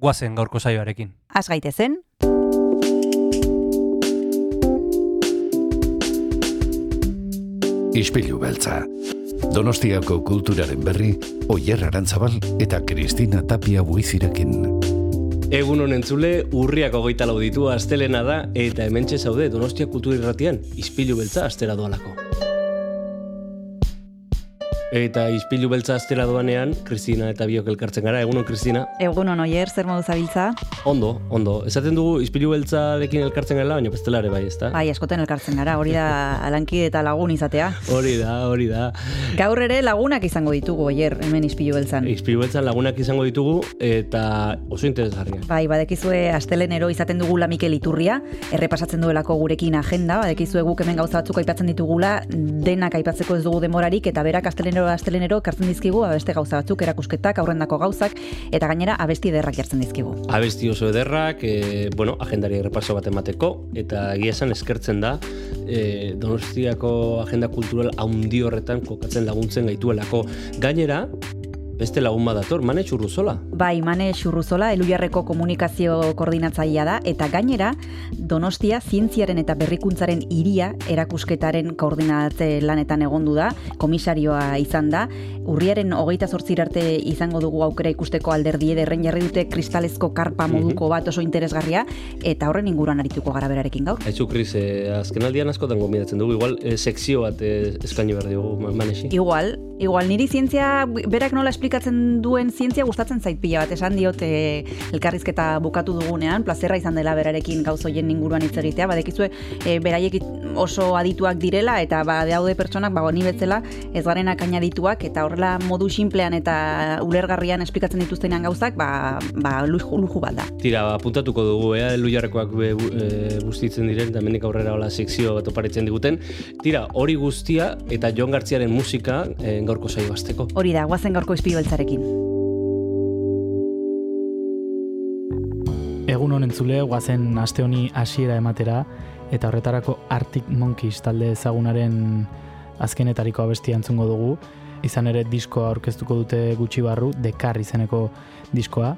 guazen gaurko saioarekin. Az gaitezen, Ispilu beltza. Donostiako kulturaren berri, Oyer Arantzabal eta Kristina Tapia buizirekin. Egun honen zule, urriak hogeita lau ditu astelena da eta hementxe zaude Donostia Kultura Irratian, ispilu beltza astera doalako. Eta ispilu beltza astera doanean, Kristina eta biok elkartzen gara. Egunon, Kristina? egunon oier, zer modu zabiltza? Ondo, ondo. Esaten dugu ispilu beltzarekin elkartzen gara, baina bestela ere bai, ezta? Bai, askoten elkartzen gara, hori da alankide eta lagun izatea. Hori da, hori da. Gaur ere lagunak izango ditugu oier, hemen ispilu beltzan. Ispilu beltzan lagunak izango ditugu eta oso interesgarriak. Bai, badekizue astelenero izaten dugula Mikel Iturria, errepasatzen duelako gurekin agenda, badekizue guk hemen gauza batzuk aipatzen ditugula, denak aipatzeko ez dugu demorarik, eta berak astelenero astelenero kartzen dizkigu abeste gauza batzuk, erakusketak, aurrendako gauzak, eta gainera abesti ederrak jartzen dizkigu. Abesti oso ederrak, e, bueno, agendari errepaso bat emateko, eta egia esan eskertzen da, e, Donostiako agenda kultural haundi horretan kokatzen laguntzen gaituelako. Gainera, beste lagun badator, Mane Txurruzola. Bai, Mane Xurruzola, Elujarreko komunikazio koordinatzailea da, eta gainera, Donostia zientziaren eta berrikuntzaren iria erakusketaren koordinatze lanetan egondu da, komisarioa izan da, urriaren hogeita zortzir arte izango dugu aukera ikusteko alderdi ederren jarri dute kristalezko karpa moduko bat oso interesgarria, eta horren inguruan arituko gara berarekin gaur. Aizu, Kris, e, azken askotan gomidatzen dugu, igual e, sekzio bat e, eskaini behar dugu, Ma- Manexi. Igual, igual, niri zientzia, berak nola esplikatzen duen zientzia gustatzen zait pila bat, esan diot e, elkarrizketa bukatu dugunean, plazerra izan dela berarekin gauz hoien inguruan hitz egitea, badekizue e, beraiek it- oso adituak direla, eta ba, daude pertsonak, ba, ni betzela, ez garenak adituak, eta horrela modu sinplean eta ulergarrian esplikatzen dituztenean gauzak, ba, ba luju, luju bat da. Tira, ba, puntatuko dugu, ea, lujarrekoak be, bu- e, bustitzen diren, eta mendik aurrera hola sekzio bat oparitzen diguten. Tira, hori guztia eta Jon Gartziaren musika e, gaurko saio azteko. Hori da, guazen gaurko izpilu beltzarekin. Egun honen zule, guazen aste honi hasiera ematera, eta horretarako Arctic Monkeys talde ezagunaren azkenetariko abestia entzungo dugu. Izan ere diskoa aurkeztuko dute gutxi barru, Dekar izeneko diskoa,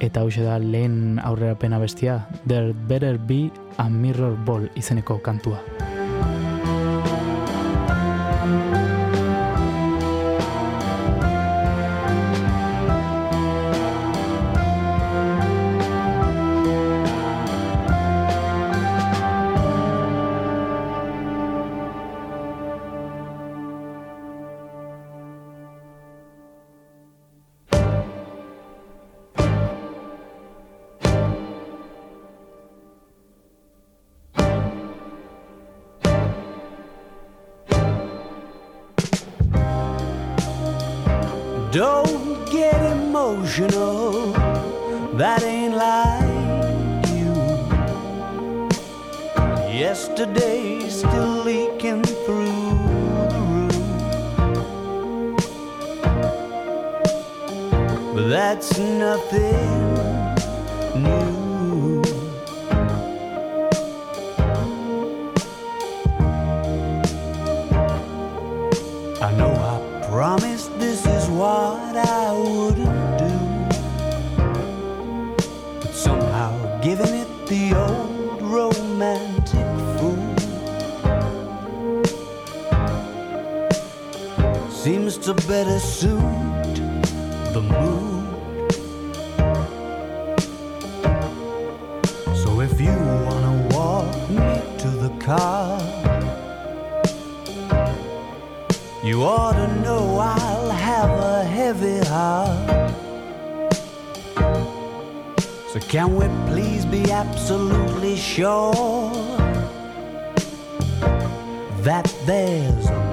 eta hau da lehen aurrerapen abestia, There Better Be a Mirror Ball izeneko kantua. Yesterday's still leaking through the roof. But that's nothing to better suit the mood. So if you wanna walk me to the car, you ought to know I'll have a heavy heart. So can we please be absolutely sure that there's a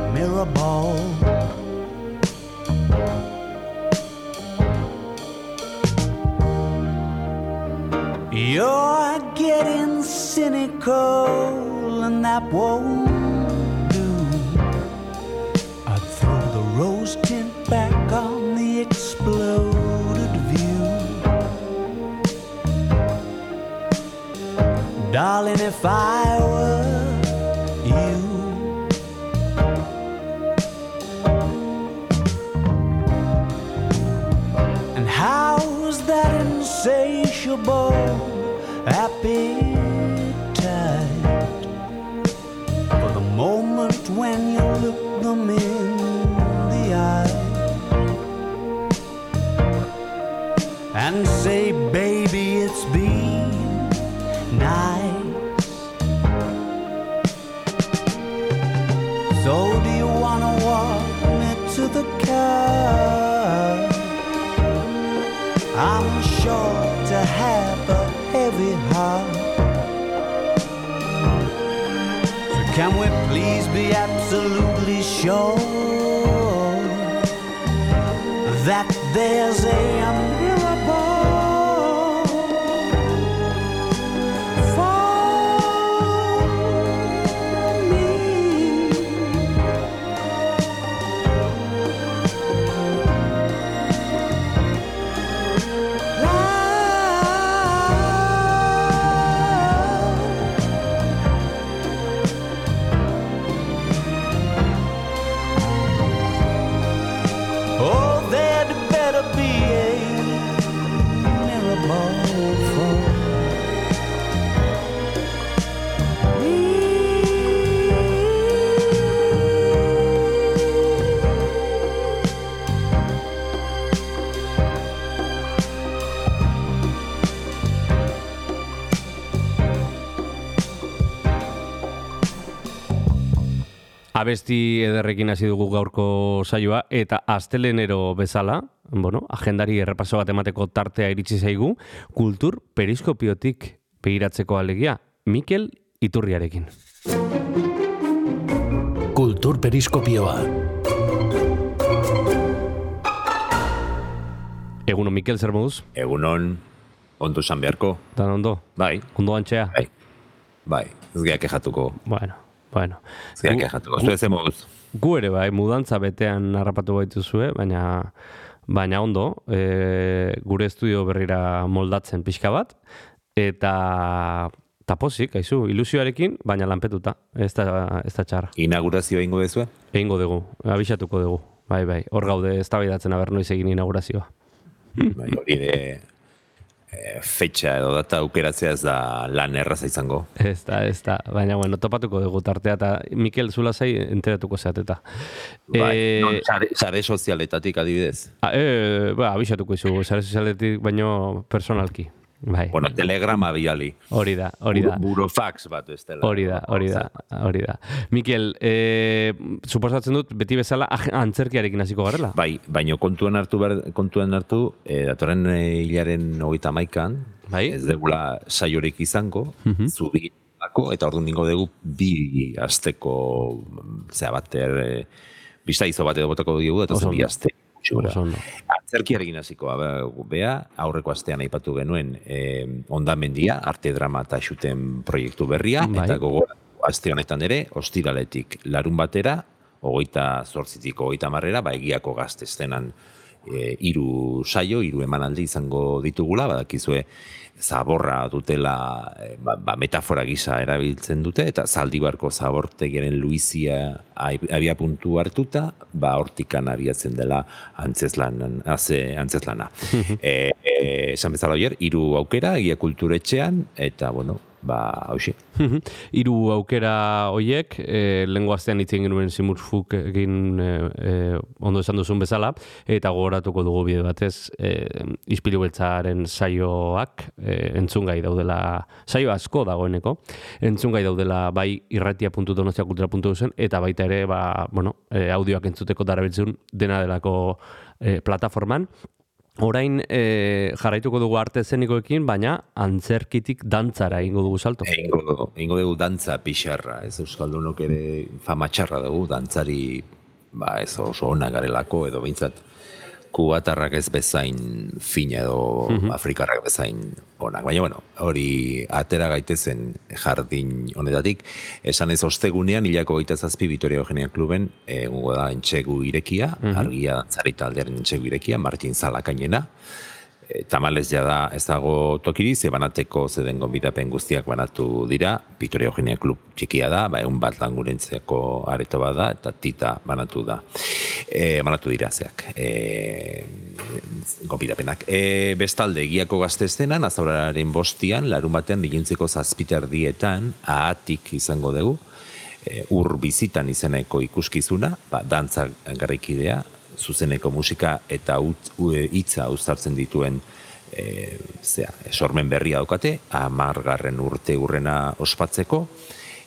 You're getting cynical, and that won't do. I'd throw the rose tint back on the exploded view. Darling, if I absolutely sure that there's a Abesti ederrekin hasi dugu gaurko saioa eta astelenero bezala, bueno, agendari errepaso bat emateko tartea iritsi zaigu, kultur periskopiotik begiratzeko alegia, Mikel Iturriarekin. Kultur periskopioa. Eguno Mikel zer moduz? Egunon, ondo esan beharko. Dan ondo? Bai, Ondo antxea? bai, bai, ez geha kejatuko, Bueno, bueno. Gu- kejatuko. Zu ez emoduz. Gu ere bai, mudantza betean harrapatu baituzue, baina baina ondo, e, gure estudio berrira moldatzen pixka bat, eta tapozik, aizu, ilusioarekin, baina lanpetuta, ez da, ez da txarra. Inaugurazioa ingo dezue? Egingo dugu, abisatuko dugu, bai, bai, hor gaude ez da aber noiz egin inaugurazioa. Bai, hori de fetxa edo data aukeratzea ez da lan erraza izango. Ez da, ez da, baina bueno, topatuko dugu tartea, eta Mikel Zulazai enteratuko zeateta. Bai, Eh, non, sare, sare sozialetatik adibidez. a, e, ba, abisatuko izu, sare sozialetik baino personalki. Bai, Bueno, telegrama biali. hori da, hori da. Buro- Burofax bat ez dela. Hori da, hori da, hori da. Mikel, e, suposatzen dut, beti bezala antzerkiarekin hasiko garela? Bai, baino kontuan hartu behar, kontuan hartu, e, datorren e, hilaren hogeita maikan, Bai. ez degula saiorik izango, zubi Ako, eta orduan ningo dugu bi asteko mm, zera bater e, bista izo bat edo botako dugu eta bi aste. Ondo. Antzerkiarekin hasiko bea, aurreko astean aipatu genuen e, ondamendia, arte drama eta xuten proiektu berria, Bai. eta gogoratu aste honetan ere, ostiraletik larun batera, hogeita zortzitik hogeita marrera, ba, egiako gaztestenan e, iru saio, iru emanaldi izango ditugula, badakizue zaborra dutela e, ba, ba, metafora gisa erabiltzen dute, eta zaldibarko zabortegiaren Luizia abia puntu hartuta, ba, hortikan abiatzen dela antzeslan, haze, antzeslana. e, e, esan bezala oier, hiru aukera, egia kulturetxean, eta, bueno, ba, hausi. Hiru aukera hoiek, e, lengo astean hitz egin genuen Simurfuk egin e, e, ondo esan duzun bezala, eta gogoratuko dugu bide batez, e, ispilu beltzaren saioak e, entzungai daudela, saio asko dagoeneko, entzungai daudela bai irratia.donostiakultura.eusen, eta baita ere, ba, bueno, e, audioak entzuteko darabiltzun dena delako e, plataforman, Orain e, jarraituko dugu arte zenikoekin, baina antzerkitik dantzara egingo dugu salto. Egingo, dugu- egingo dugu dantza pixarra, ez Euskaldunok ere fama txarra dugu, dantzari ba, ez oso ona garelako, edo behintzat kubatarrak ez bezain fin edo afrikarrak bezain onak. Baina, bueno, hori atera gaitezen jardin honetatik. Esan ez ostegunean, hilako gaita zazpi Vitoria Eugenia Kluben, egungo da entxegu irekia, argia zarita aldearen entxegu irekia, Martin Zalakainena. E, tamalez ja da ez dago tokiri, ze banateko zeden gonbidapen guztiak banatu dira, Vitoria Eugenia Klub txikia da, ba, egun bat langurentzeko areto bat da, eta tita banatu da. E, banatu dira zeak. E, gonbidapenak. E, bestalde, egiako gazte estenan, azauraren bostian, larun batean, digintzeko zazpiterdietan, ahatik izango dugu, e, ur bizitan izeneko ikuskizuna, ba, dantza garrikidea, zuzeneko musika eta u- hitza uztartzen dituen e, zea, sormen berria daukate, amargarren urte urrena ospatzeko,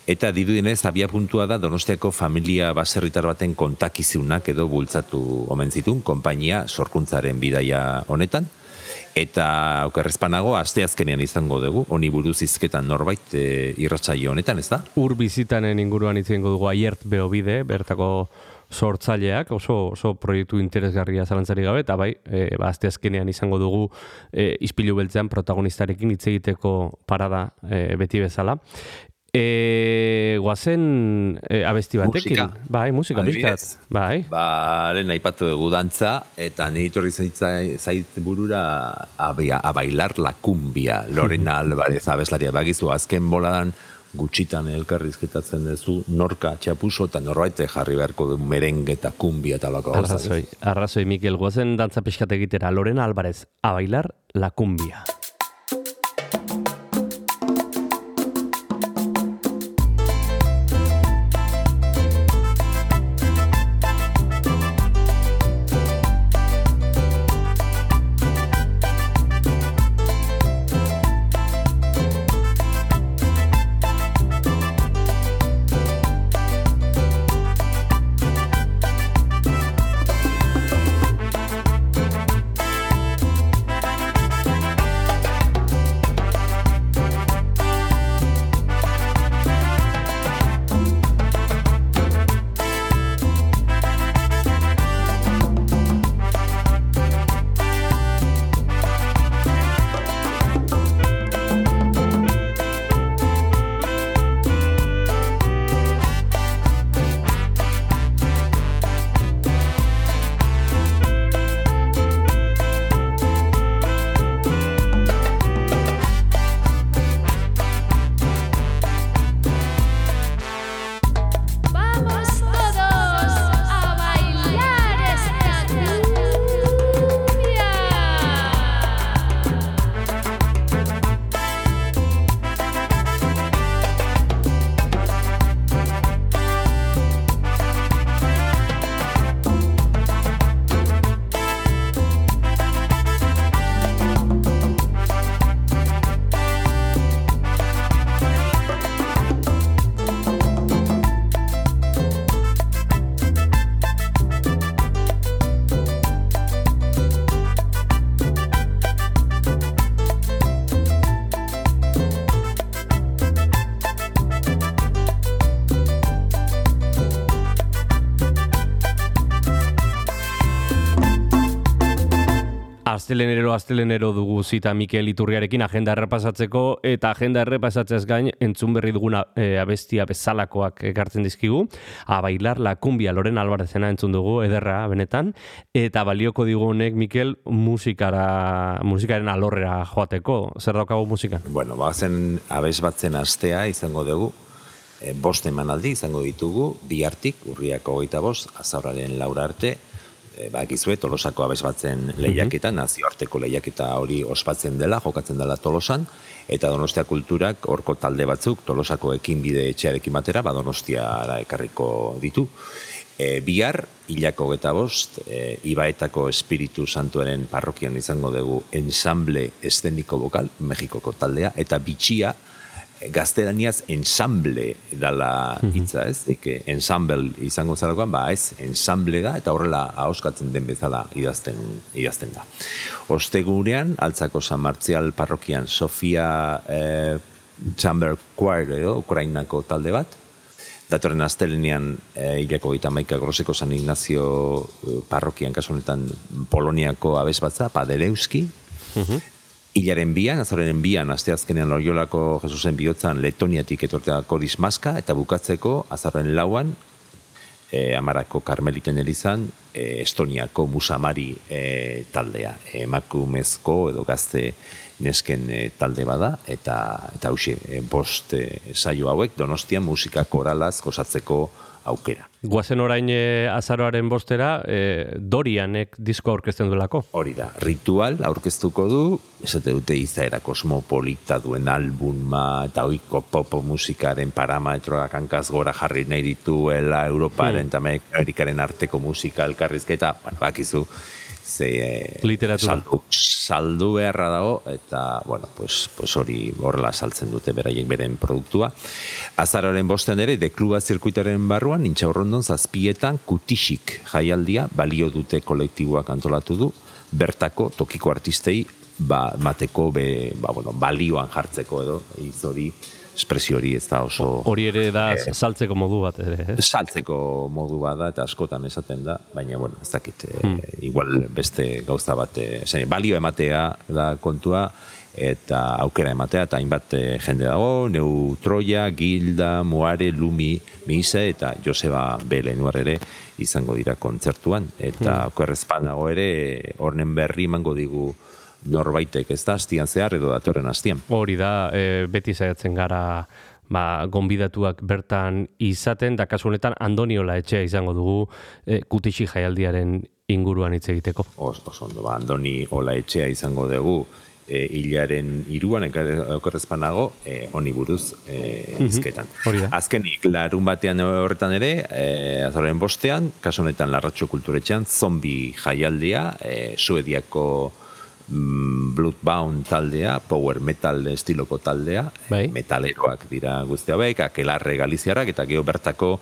eta dirudienez abia puntua da Donostiako familia baserritar baten kontakizunak edo bultzatu omen zituen, konpainia sorkuntzaren bidaia honetan, eta okerrezpanago, aste azkenean izango dugu, honi buruz izketan norbait e, irratsaio honetan, ez da? Ur bizitanen inguruan hitz egingo dugu aiert beobide, bertako sortzaileak, oso, oso proiektu interesgarria zalantzari gabe, eta bai, e, ba, azkenean izango dugu e, ispilu beltzean protagonistarekin hitz egiteko parada e, beti bezala. E, guazen e, abesti batekin. Musika. Bai, musika pixkat. Bai. Ba, lehen aipatu dugu dantza, eta nire itorri zaitza, zait burura abia, a bailar la cumbia, Lorena Alvarez abeslaria. Bagizu, azken boladan gutxitan elkarrizketatzen duzu norka txapuso eta norbait jarri beharko du merengue eta kumbia eta gauzak. Arrazoi, arrazoi, Mikel, guazen dantza pixkat egitera. Lorena Álvarez, a bailar la cumbia. Astelenero, astelenero dugu zita Mikel Iturriarekin agenda errepasatzeko eta agenda errepasatzez gain entzun berri duguna e, abestia bezalakoak ekartzen dizkigu. A bailar la cumbia Loren Alvarezena entzun dugu ederra benetan eta balioko digu honek Mikel musikara musikaren alorrera joateko. Zer daukagu musikan? Bueno, bazen abes batzen astea izango dugu, e, bost emanaldi izango ditugu, bihartik, urriako hogeita bost, azauraren laura arte, e, bakizue Tolosako abes batzen lehiaketa, nazioarteko lehiaketa hori ospatzen dela, jokatzen dela Tolosan, eta Donostia Kulturak horko talde batzuk Tolosako ekinbide etxearekin batera, ba Donostiara ekarriko ditu. E, bihar, hilako geta bost, e, Ibaetako Espiritu Santuaren parrokian izango dugu ensamble eszeniko vokal, Mexikoko taldea, eta bitxia, gaztelaniaz ensamble dala hitza ez, eke ensamble izango zarakoan, ba ez, ensamble da, eta horrela ahoskatzen den bezala idazten, idazten da. Ostegunean, altzako San Martzial parrokian Sofia eh, Chamber Choir edo, Ukrainako talde bat, datorren astelenean e, hilako gita maika groseko San Ignacio eh, parrokian kasu honetan Poloniako abesbatza, Padereuski, Hilaren bian, azorenen bian, asteazkenean Loiolako Jesusen bihotzan Letoniatik etorteako dismaska, eta bukatzeko azarren lauan, e, Amarako Karmeliten elizan, e, Estoniako Musamari e, taldea, emakumezko edo gazte nesken e, talde bada, eta eta hauxe, e, bost e, saio hauek, donostian musika koralaz gozatzeko aukera. Guazen orain e, azaroaren bostera, e, Dorianek disko aurkezten duelako. Hori da, ritual aurkeztuko du, esate dute izaera kosmopolita duen albuma eta oiko pop musikaren parametroak hankaz gora jarri nahi dituela Europaren eta Amerikaren arteko musika elkarrizketa, bueno, bakizu, ze eh, Literatura. saldu, saldu beharra dago eta bueno, pues, pues hori horrela saltzen dute beraiek beren produktua. Azaroren bostean ere, dekluba zirkuitaren barruan, intxaurrondon zazpietan kutisik jaialdia balio dute kolektiboak antolatu du, bertako tokiko artistei ba, mateko be, ba, bueno, balioan jartzeko edo, iz hori, espresio hori ez da oso Hori ere da saltzeko modu bat ere, ez? saltzeko modu bada eta askotan esaten da, baina bueno, ez dakit, eh, igual beste gauza bat, eh, esan, balio ematea da kontua, eta aukera ematea, eta hainbat eh, jende dago, Neu Troia, Gilda, Moare, Lumi, Mise, eta Joseba B. Lenuar ere izango dira kontzertuan, eta hmm. ere, hornen berri emango digu norbaitek, ez da, astian zehar edo datorren astian. Hori da, e, beti saiatzen gara ba, gonbidatuak bertan izaten, da kasu honetan Andoniola etxea izango dugu e, kutixi jaialdiaren inguruan hitz egiteko. Os, oso ondo, ba, Andoni Ola etxea izango dugu, e, hilaren iruan, okorrezpanago, e, honi buruz e, izketan. hori da. Azkenik, larun batean horretan ere, e, azaren bostean, kasu honetan larratxo kulturetxean, zombi jaialdia, e, suediako mm, Bloodbound taldea, power metal estiloko taldea, Bai. metaleroak dira guzti hauek, akelarre galiziarak, eta geho bertako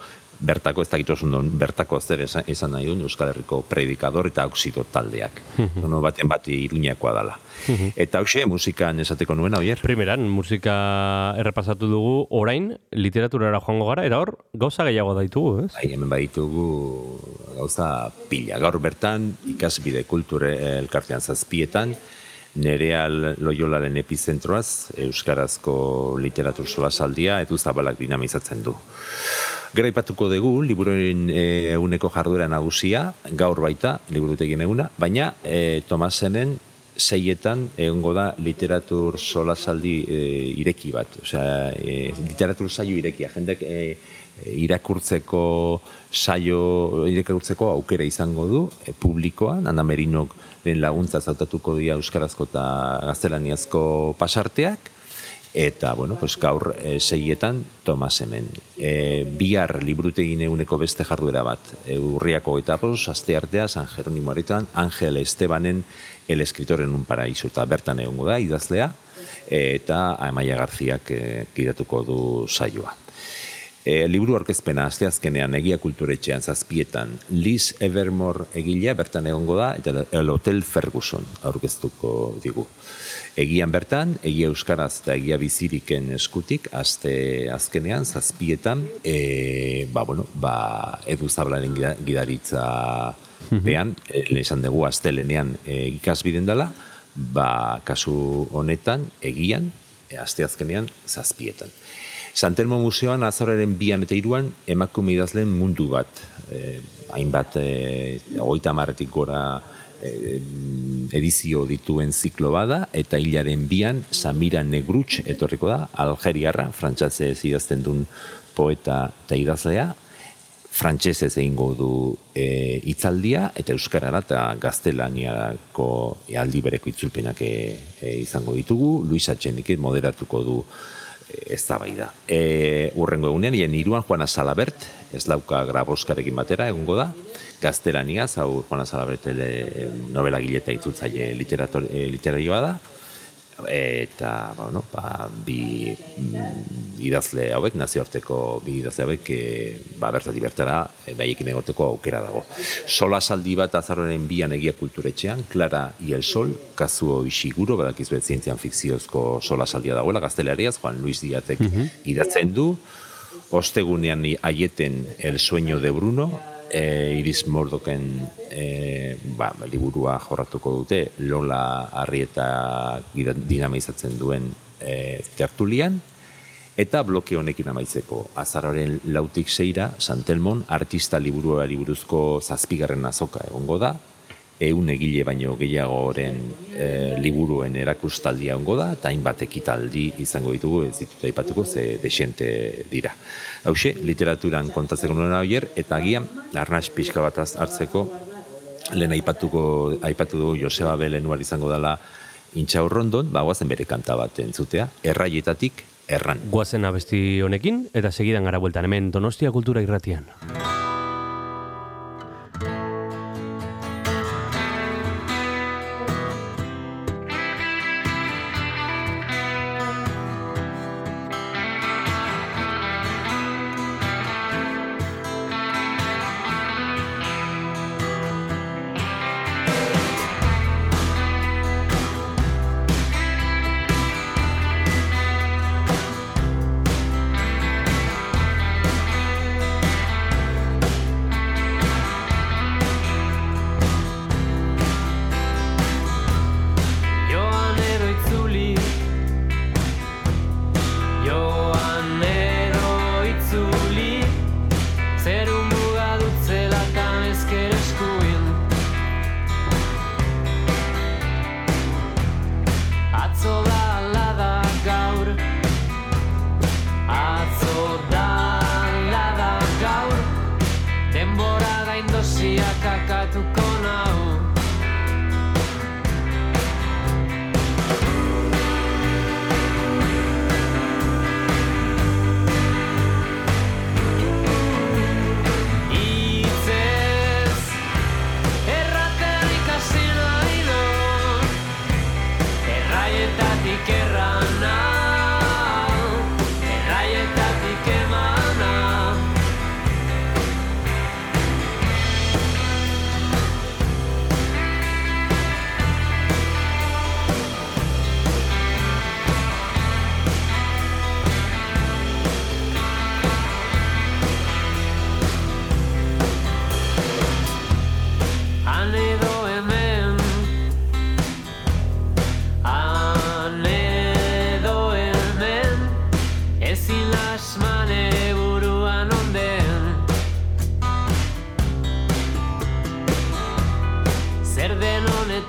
bertako ez dakit ondo, bertako zer esan, esan nahi duen Euskal Herriko predikador eta oxido taldeak. Ono baten bat iruñakoa dala. Eta hoxe, musikan esateko nuena, oier? Primeran, musika errepasatu dugu, orain, literaturara joango gara, era hor, gauza gehiago daitugu, ez? Bai, hemen baditugu gauza pila. Gaur bertan, ikasbide kulture elkartean zazpietan, nerea loiolaren epizentroaz, Euskarazko literatur solasaldia, edu zabalak dinamizatzen du. Gero aipatuko dugu, liburuaren e, eguneko jarduera nagusia, gaur baita, liburutegien eguna, baina e, Tomasenen seietan egongo da literatur solasaldi e, ireki bat. Osea, e, literatur saio irekia. Jendek e, irakurtzeko saio irakurtzeko aukera izango du e, publikoan, Ana Merinok den laguntza zautatuko dira euskarazko eta gaztelaniazko pasarteak, eta, bueno, pues gaur e, seietan Tomas hemen. E, bihar librutegin eguneko beste jarduera bat, e, urriako eta pos, aste artea, San Jeronimo aretan, Angel Estebanen el escritor en un paraíso, eta bertan egongo da, idazlea, eta Amaia Garziak e, gidatuko du saioa. E, liburu aurkezpena asteazkenean egia kulturetxean zazpietan Liz Evermore egilea bertan egongo da eta El Hotel Ferguson aurkeztuko digu. Egian bertan, egia euskaraz eta egia biziriken eskutik, aste azkenean, zazpietan, e, ba, bueno, ba, edu zablaren gida- gidaritza bean, e, esan dugu astelenean e, ikasbiden dela, ba, kasu honetan, egian, e, aste azkenean, zazpietan. Santelmo Museoan azoraren bian eta iruan emakume idazleen mundu bat. Eh, hainbat, eh, hogeita marretik gora edizio dituen ziklo bada, eta hilaren bian Samira Negrutx etorriko da, Algeriarra, frantxatzez idazten duen poeta eta idazlea, frantsesez egingo du e, hitzaldia eta euskarara eta gaztelaniarako e, aldi bereko itzulpenak e, e, izango ditugu. Luis Atxenik moderatuko du ez da bai da. E, urrengo egunean, hien iruan Juana Salabert, ez lauka graboskarekin batera, egongo da, gaztelaniaz, hau Juana Salabert ele, novela gileta itzultzaile literator, e, literarioa da, eta bueno, ba, bi mm, idazle hauek, nazioarteko bi idazle hauek, e, ba, bertatik bertara, e, baiekin egoteko aukera dago. Sola saldi bat azarroren bian egia kulturetxean, Clara y el Sol, Kazuo Ishiguro, badakizu zientzian fikziozko sola saldia dagoela, gazteleriaz, Juan Luis Diatek idatzen du, ostegunean aieten El sueño de Bruno, e, Iris Mordoken e, ba, liburua jorratuko dute Lola Arrieta dinamizatzen duen e, tertulian, eta bloke honekin amaitzeko azararen lautik seira, Santelmon artista liburuari buruzko zazpigarren azoka egongo da, eun egile baino gehiagoren e, liburuen erakustaldia ongo da, eta hainbat ekitaldi izango ditugu, ez ditut aipatuko, ze desente dira. Hauxe, literaturan kontatzeko nuen oier, eta agian, arnaz pixka bat hartzeko, lehen aipatuko, aipatu dugu Joseba Belenuar izango dela intxaurrondon, ba, guazen bere kanta bat entzutea, erraietatik erran. Guazen abesti honekin, eta segidan gara bueltan hemen Donostia Kultura Irratian.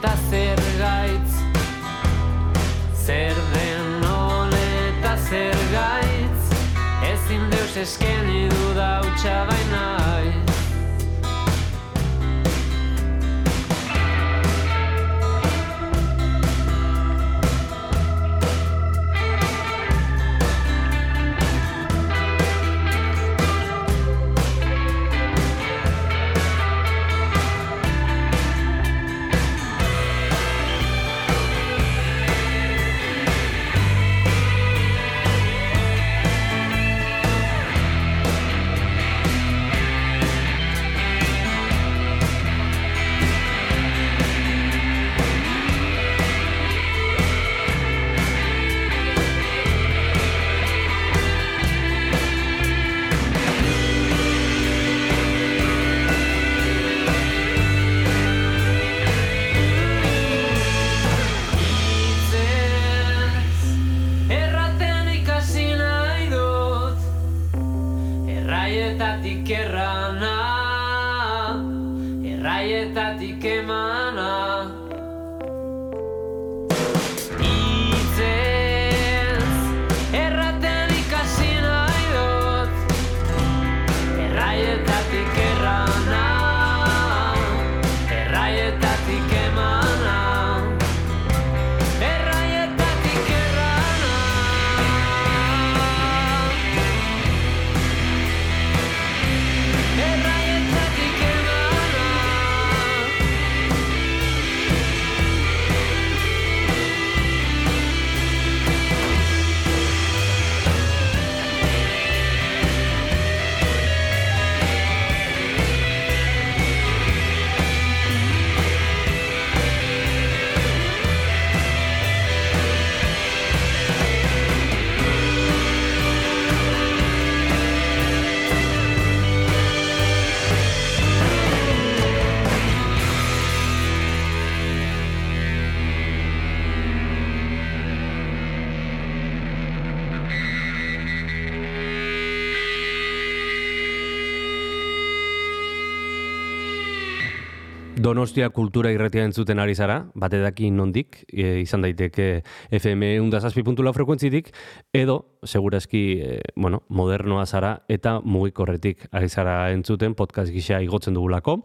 Honeta zer gaitz? Zer den honeta zer gaitz? Ezin deus eskeni duda utxa bainaiz Donostia kultura irratia entzuten ari zara, batedaki nondik, e, izan daiteke FM undazazpi puntula frekuentzitik, edo, segurazki, e, bueno, modernoa zara eta mugikorretik ari zara entzuten podcast gisa igotzen dugulako.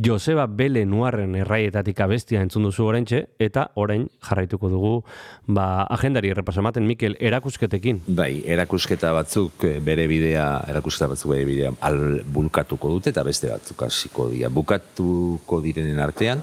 Joseba Bele Nuarren erraietatik abestia entzun duzu orentxe, eta orain jarraituko dugu ba, agendari errepaso ematen, Mikel, erakusketekin. Bai, erakusketa batzuk eh, bere bidea, erakusketa batzuk bere bidea al bulkatuko dute eta beste batzuk hasiko dira. Bukatuko direnen artean,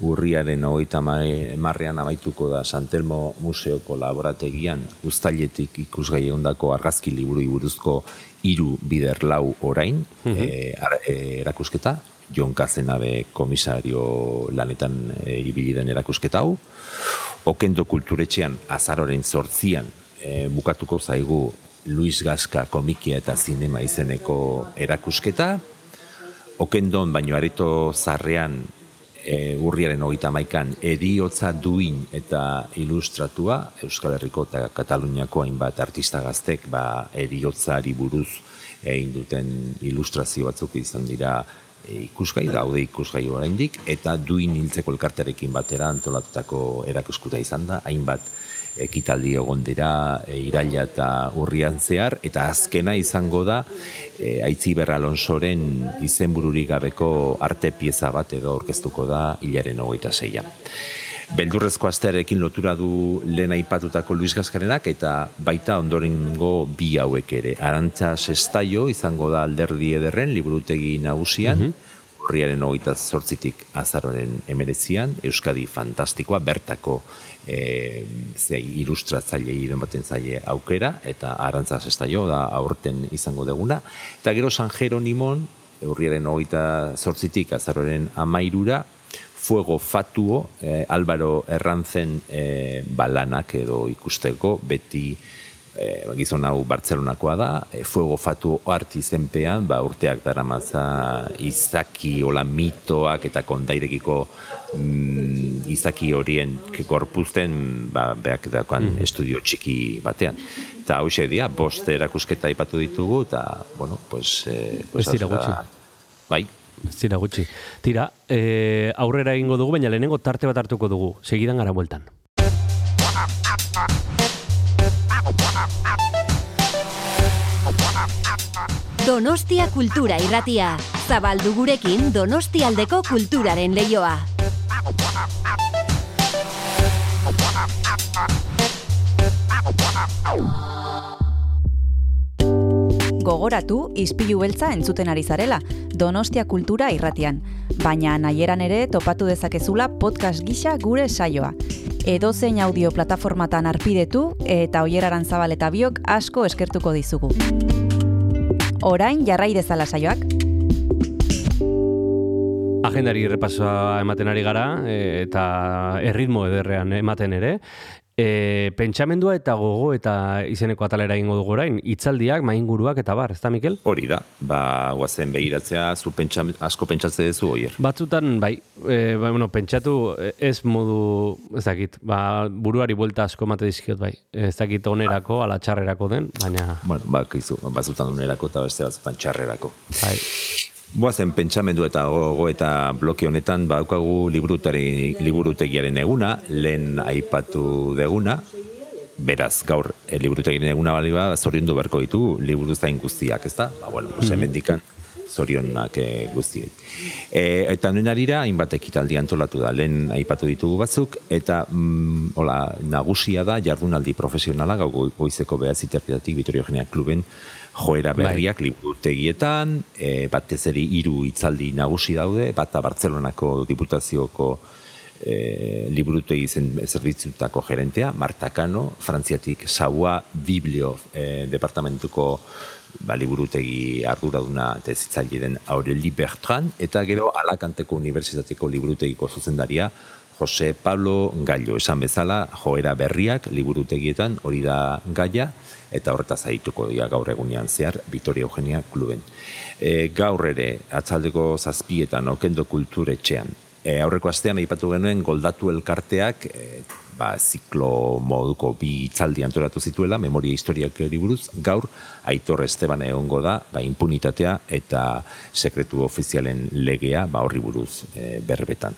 urriaren hogeita ma- marrean amaituko da Santelmo Museoko laborategian uztailetik ikusgai ondako argazki liburu buruzko hiru bider lau orain eh, ar- eh, erakusketa, Jon Kazenabe komisario lanetan e, ibili den erakusketa hau. Okendo kulturetxean azaroren sortzian e, bukatuko zaigu Luis Gaska komikia eta zinema izeneko erakusketa. Okendon baino areto zarrean e, urriaren hogeita maikan eriotza duin eta ilustratua Euskal Herriko eta Kataluniako hainbat artista gaztek ba, eriotzari buruz egin duten ilustrazio batzuk izan dira e, ikusgai, daude ikusgai oraindik eta duin hiltzeko elkartearekin batera antolatutako erakuskuta izan da, hainbat ekitaldi egon dira e, iraila eta urrian zehar, eta azkena izango da e, Aitziber Alonsoren izenbururik gabeko arte pieza bat edo orkestuko da hilaren hogeita zeian. Beldurrezko astearekin lotura du lehen aipatutako Luis Gaskarenak eta baita ondorengo bi hauek ere. Arantza Sestaio izango da alderdi ederren liburutegi nagusian, urriaren hogeita zortzitik azaroren emeretzian, Euskadi Fantastikoa, bertako e, ze ilustratzaile baten zaile aukera, eta Arantza Sestaio da aurten izango deguna. Eta gero San Jeronimon, urriaren hogeita zortzitik azaroren amairura, Fuego Fatuo, eh, Álvaro Errantzen eh, balanak edo ikusteko, beti eh, gizon hau Bartzelonakoa da, eh, Fuego Fatuo art izenpean, ba, urteak daramatza izaki, hola mitoak eta kondairekiko mm, izaki horien korpuzten, ba, beak dakoan estudio txiki batean. Eta hau dia, bost erakusketa aipatu ditugu, eta, bueno, pues... Eh, pues Ez dira gutxi. Bai, Ez dira gutxi. Tira, e, aurrera egingo dugu, baina lehenengo tarte bat hartuko dugu. Segidan gara bueltan. Donostia Kultura Irratia. Zabaldu gurekin Donostialdeko kulturaren leioa. Gogoratu, ispilu beltza entzuten ari zarela, Donostia Kultura irratian. Baina nahieran ere topatu dezakezula podcast gisa gure saioa. Edozein audio plataformatan arpidetu eta oieraran zabal eta biok asko eskertuko dizugu. Orain jarrai dezala saioak. Agendari errepasoa ematen ari gara, e, eta erritmo ederrean ematen ere. E, pentsamendua eta gogo eta izeneko atalera egingo dugu orain, hitzaldiak, mainguruak eta bar, ez da, Mikel? Hori da, ba, guazen begiratzea, zu pentsa, asko pentsatze duzu oier. Batzutan, bai, e, ba, bueno, pentsatu e, ez modu, ez dakit, ba, buruari buelta asko emate dizkiot, bai. Ez dakit onerako, ala txarrerako den, baina, Bueno, ba, kizu, batzutan unerako eta beste batzutan txarrerako. bai. Boazen pentsamendu eta gogo eta bloke honetan badaukagu liburutari, liburutegiaren eguna, lehen aipatu deguna, beraz, gaur, e, liburutegiaren eguna bali ba, zoriondu beharko ditu liburuzain guztiak, ez da? Ba, bueno, pues, hemendikan zorionak e, guztiei. E, eta nuen arira, hainbat ekitaldi antolatu da, lehen aipatu ditugu batzuk, eta mm, hola, nagusia da jardunaldi profesionala, gau go- goizeko behatzi terpitatik Vitorio Eugenia Kluben joera berriak liburutegietan, e, batez ere hiru hitzaldi nagusi daude, bata Bartzelonako diputazioko e, liburutegi zen zerbitzutako gerentea, Marta Cano, Frantziatik Saua Biblio e, departamentuko ba, liburutegi arduraduna eta ezitzaile den Aureli Bertrand, eta gero Alakanteko Unibertsitateko liburutegiko zuzendaria Jose Pablo Gallo, esan bezala, joera berriak liburutegietan hori da gaia, eta horretaz aituko dira gaur egunean zehar Vitoria Eugenia Kluben. E, gaur ere, atzaldeko zazpietan, okendo kulturetxean. E, aurreko astean aipatu genuen goldatu elkarteak e, ba, ziklo moduko bi itzaldi antolatu zituela, memoria historiak buruz, gaur, Aitor Esteban egongo da, ba, impunitatea eta sekretu ofizialen legea, ba, horri buruz e, berbetan.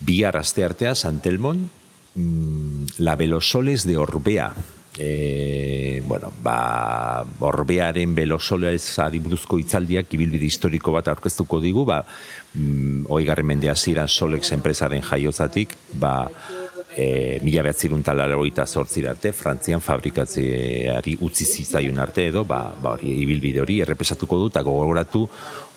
Bihar aste artea, Santelmon, mm, la Belosoles de Orbea, e, bueno, ba, orbearen belosolez adiburuzko itzaldiak ibilbide historiko bat aurkeztuko digu, ba, mm, oigarren mendea ziren Solex enpresaren jaiozatik, ba, e, mila behatzirun talarroita arte, Frantzian fabrikatzeari utzi zitzaion arte edo, ba, ba hori, ibilbide hori errepesatuko du, eta gogoratu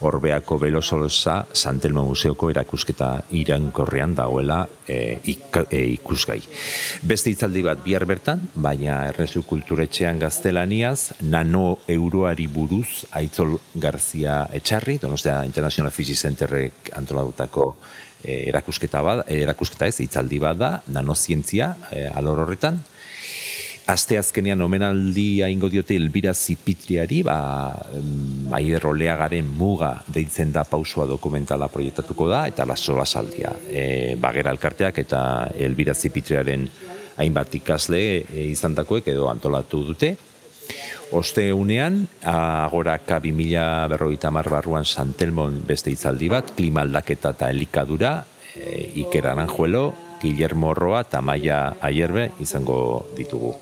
Orbeako Belosolosa Santelmo Museoko erakusketa irankorrean dagoela e, ik, e, ikusgai. Beste hitzaldi bat bihar bertan, baina errezu kulturetxean gaztelaniaz, nano euroari buruz Aitzol Garzia Etxarri, Donostia International Physics Centerrek antolatutako erakusketa bat, e, erakusketa ez, hitzaldi bat da, nanozientzia e, alor horretan. Aste azkenean omenaldia ingo diote Elbira Zipitriari, ba, em, Aider Oleagaren muga deitzen da pausua dokumentala proiektatuko da, eta laso basaldia. E, bagera elkarteak eta Elbira Zipitriaren hainbat ikasle e, izandakoek edo antolatu dute. Osteunean, agoraka 2000 berroita mar barruan Santelmon beste itzaldi bat, klima aldaketa eta elikadura, e, Iker Aranjuelo, Guillermo Roa eta Maia Aierbe izango ditugu.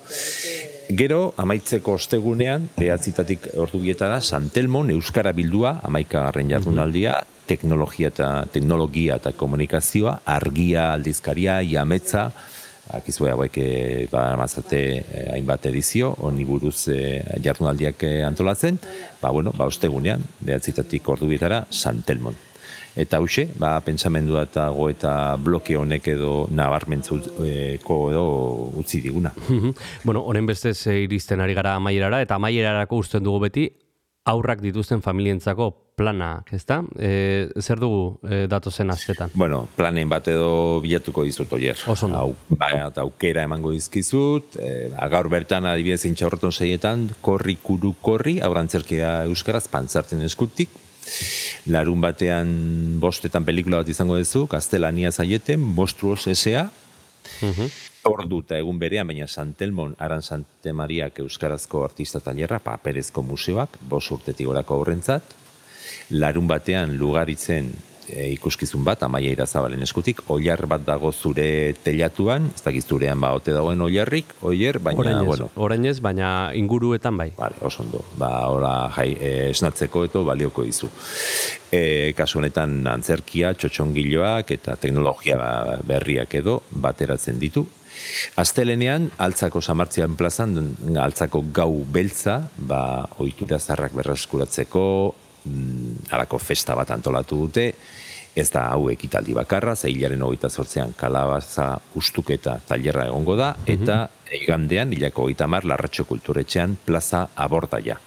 Gero, amaitzeko ostegunean, behatzitatik ordu da, Santelmon, Euskara Bildua, amaika garren jardunaldia, teknologia eta teknologia eta komunikazioa, argia aldizkaria, iametza, akizue hauek e, ba, mazate e, hainbat edizio, honi buruz e, jardunaldiak e, antolatzen, ba, bueno, ba, ostegunean, behatzitatik ordu bietara, Santelmon. Eta hause, ba, pentsamendua eta go eta bloke honek edo nabarmentzeko edo utzi diguna. bueno, honen bestez iristen ari gara amaierara, eta amaierarako usten dugu beti, aurrak dituzten familientzako plana, ezta? E, zer dugu e, datozen astetan? Bueno, planen bat edo bilatuko dizut oier. Oso ondo. Au, ba, eta aukera emango dizkizut, e, gaur bertan adibidez intxaurreton seietan, korri kuru korri, aurantzerkia euskaraz, pantzarten eskutik, Larun batean bostetan pelikula bat izango duzu, Gaztelania zaieten, Monstruos S.A. Ordu eta egun berean, baina Santelmon, Aran Sante Mariak Euskarazko Artista Talerra, paperezko museoak, bos urtetik orako horrentzat. Larun batean lugaritzen e, ikuskizun bat, amaia irazabalen eskutik, oiar bat dago zure telatuan, ez dakiz zurean ba, ote dagoen oiarrik, oier, baina, Orainez, bueno, orainez, baina inguruetan bai. Vale, oso ondo. Ba, ora, jai, e, esnatzeko eto balioko dizu. E, kasu honetan antzerkia, txotxongiloak eta teknologia berriak edo bateratzen ditu. Astelenean, altzako samartzian plazan, altzako gau beltza, ba, ohitura zarrak berreskuratzeko, mm, halako festa bat antolatu dute, ez da hau ekitaldi bakarra, zeilaren hogeita zortzean kalabaza ustuketa tailerra egongo da, eta igandean, hilako hogeita mar, larratxo kulturetxean plaza abordaia.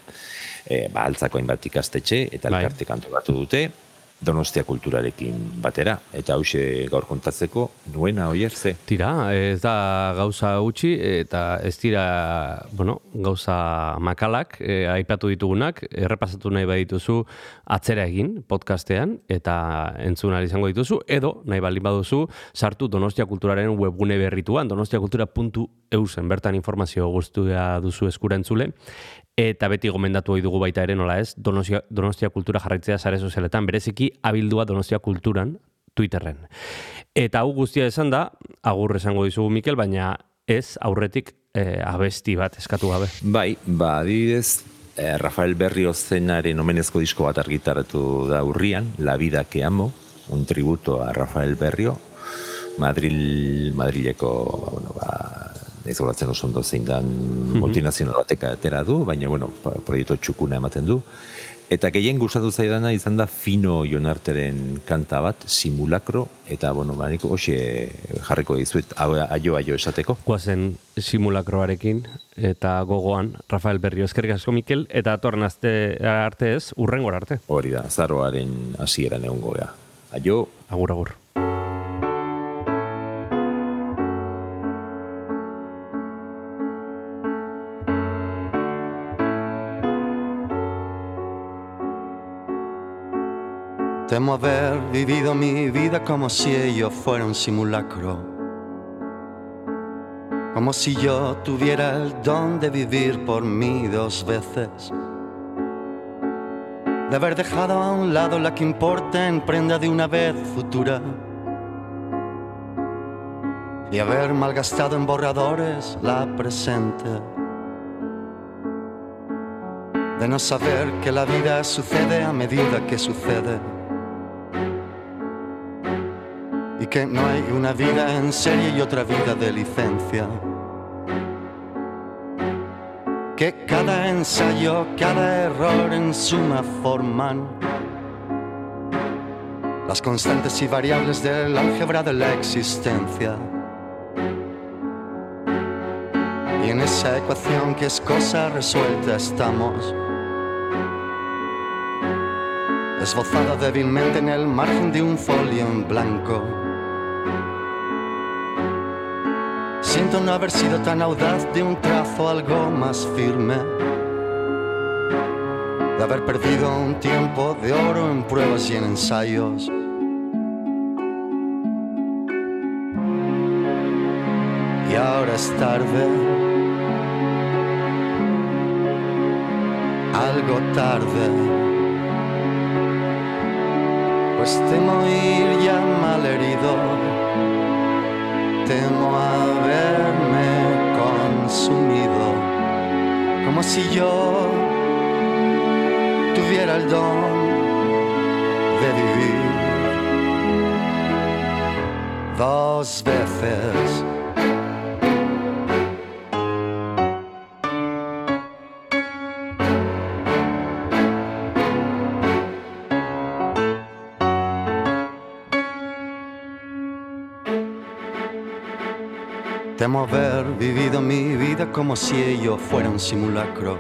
E, ba, altzako hainbat ikastetxe, eta Bai. elkartek antolatu dute, Donostia kulturarekin batera, eta hause gaur kontatzeko, nuena oier ze. Tira, ez da gauza gutxi eta ez dira, bueno, gauza makalak, e, aipatu ditugunak, errepasatu nahi badituzu atzera egin podcastean eta entzun izango dituzu, edo nahi baldin baduzu sartu Donostia Kulturaren webgune berrituan, donostiakultura.eusen, bertan informazio guztua duzu eskura entzule, Eta beti gomendatu ohi dugu baita ere nola ez, Donostia, Donostia Kultura jarraitzea sare sozialetan, bereziki abildua Donostia Kulturan Twitterren. Eta hau guztia esan da, agur esango dizugu Mikel, baina ez aurretik eh, abesti bat eskatu gabe. Bai, ba, adibidez, eh, Rafael Berrio zenaren omenezko disko bat argitaratu da urrian, La vida que amo, un tributo a Rafael Berrio, Madril, Madrileko, bueno, ba, ez goratzen oso ondo zein dan multinazional batek atera du, baina, bueno, proiektu txukuna ematen du. Eta gehien gustatu zaidana izan da Fino Jonarteren kanta bat, simulakro, eta, bueno, ba, nik hoxe jarriko dizuet, aio aio esateko. Guazen simulakroarekin eta gogoan Rafael Berrio eskerrik asko Mikel eta atorren aste arte ez, urrengor arte. Hori da, zaroaren hasieran egongo gea. Aio, Agur agur. Temo haber vivido mi vida como si ello fuera un simulacro. como si yo tuviera el don de vivir por mí dos veces. De haber dejado a un lado la que importa en prenda de una vez futura. Y haber malgastado en borradores la presente. De no saber que la vida sucede a medida que sucede. Que no hay una vida en serie y otra vida de licencia. Que cada ensayo, cada error en suma forman las constantes y variables del álgebra de la existencia. Y en esa ecuación que es cosa resuelta estamos. Esbozada débilmente en el margen de un folio en blanco. Siento no haber sido tan audaz de un trazo algo más firme. De haber perdido un tiempo de oro en pruebas y en ensayos. Y ahora es tarde. Algo tarde. Pues temo ir ya malherido temo haberme consumido, como si yo tuviera el don de vivir dos veces. Temo haber vivido mi vida como si ello fuera un simulacro.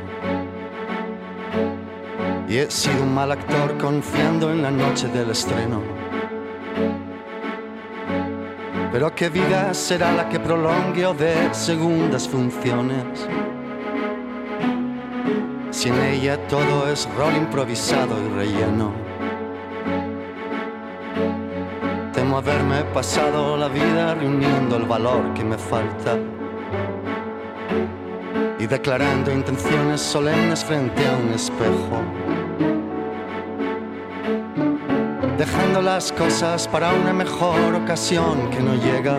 Y he sido un mal actor confiando en la noche del estreno. Pero qué vida será la que prolongue o dé segundas funciones. Si en ella todo es rol improvisado y relleno. Haberme pasado la vida reuniendo el valor que me falta y declarando intenciones solemnes frente a un espejo. Dejando las cosas para una mejor ocasión que no llega.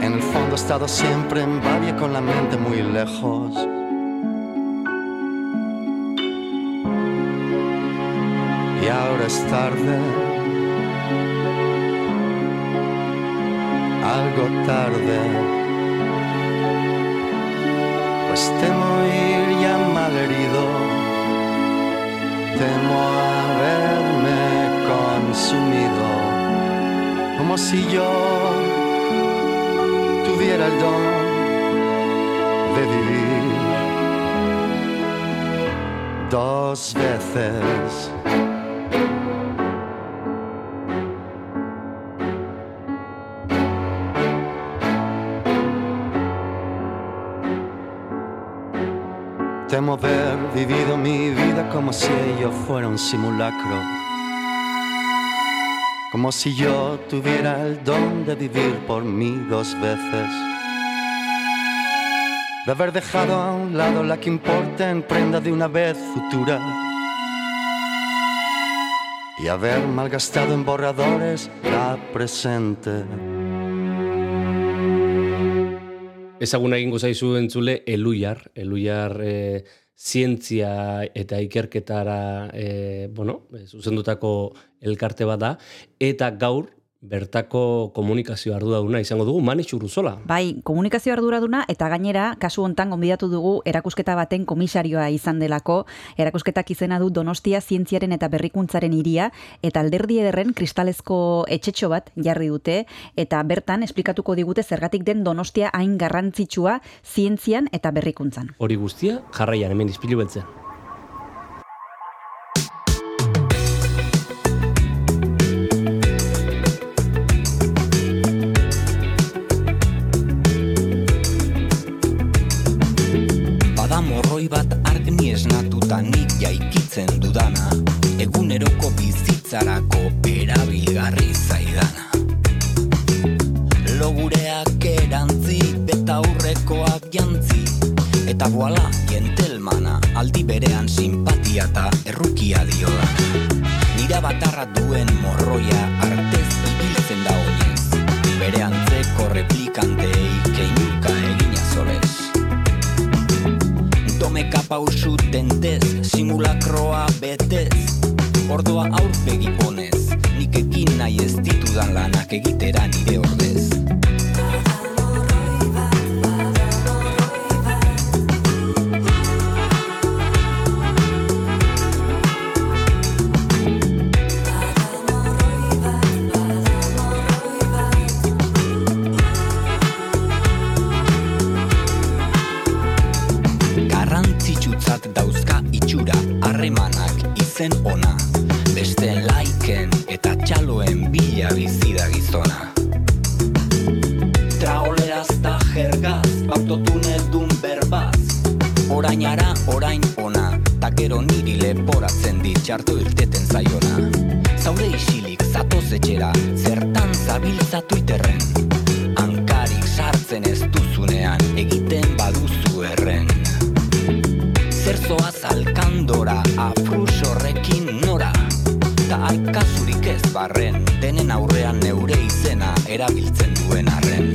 En el fondo he estado siempre en Babia con la mente muy lejos. Y ahora es tarde. Algo tarde. Pues temo ir ya malherido, temo haberme consumido, como si yo tuviera el don de vivir dos veces. Vivido mi vida como si ello fuera un simulacro. Como si yo tuviera el don de vivir por mí dos veces. De haber dejado a un lado la que importa en prenda de una vez futura. Y haber malgastado en borradores la presente. Ezaguna egingo zaizu entzule Eluiar, Eluiar e, zientzia eta ikerketara e, bueno, e, zuzendutako elkarte bat da, eta gaur bertako komunikazio arduraduna izango dugu Manix Urruzola. Bai, komunikazio arduraduna eta gainera kasu hontan gonbidatu dugu erakusketa baten komisarioa izan delako. Erakusketak izena du Donostia zientziaren eta berrikuntzaren hiria eta alderdi ederren kristalezko etxetxo bat jarri dute eta bertan esplikatuko digute zergatik den Donostia hain garrantzitsua zientzian eta berrikuntzan. Hori guztia jarraian hemen izpilu beltzen. Bada morroi bat argni esnatuta nik jaikitzen dudana. Eguneroko bizitzarako erabilgarri zaidana. Logureak erantzi beta aurrekoak jantzi. Eta boala, jentelmana, aldi berean simpatia eta errukia dio da Nira batarra duen morroia artez ibiltzen da oinez. Bere antzeko replikantei Domeka pausu tentez, simulakroa betez. Ordoa aurpegi honez, nik ekin nahi ez ditudan lanak egitera nire ordez izen ona. Besteen laiken eta txaloen bila bizi da gizona. Traoleraz ta jergaz, autotunedun berbaz. Orainara orain ona, ta gero niri leporatzen dit txarto irteten zaiona. Zaude isilik zatoz etxera, zertan zabiltza Twitterren. Hankarik sartzen ez duzunean, egiten baduzu erren Zer zoaz alkandora, afrus horrekin nora. Ta alkazurik ez barren, denen aurrean neure izena erabiltzen duen arren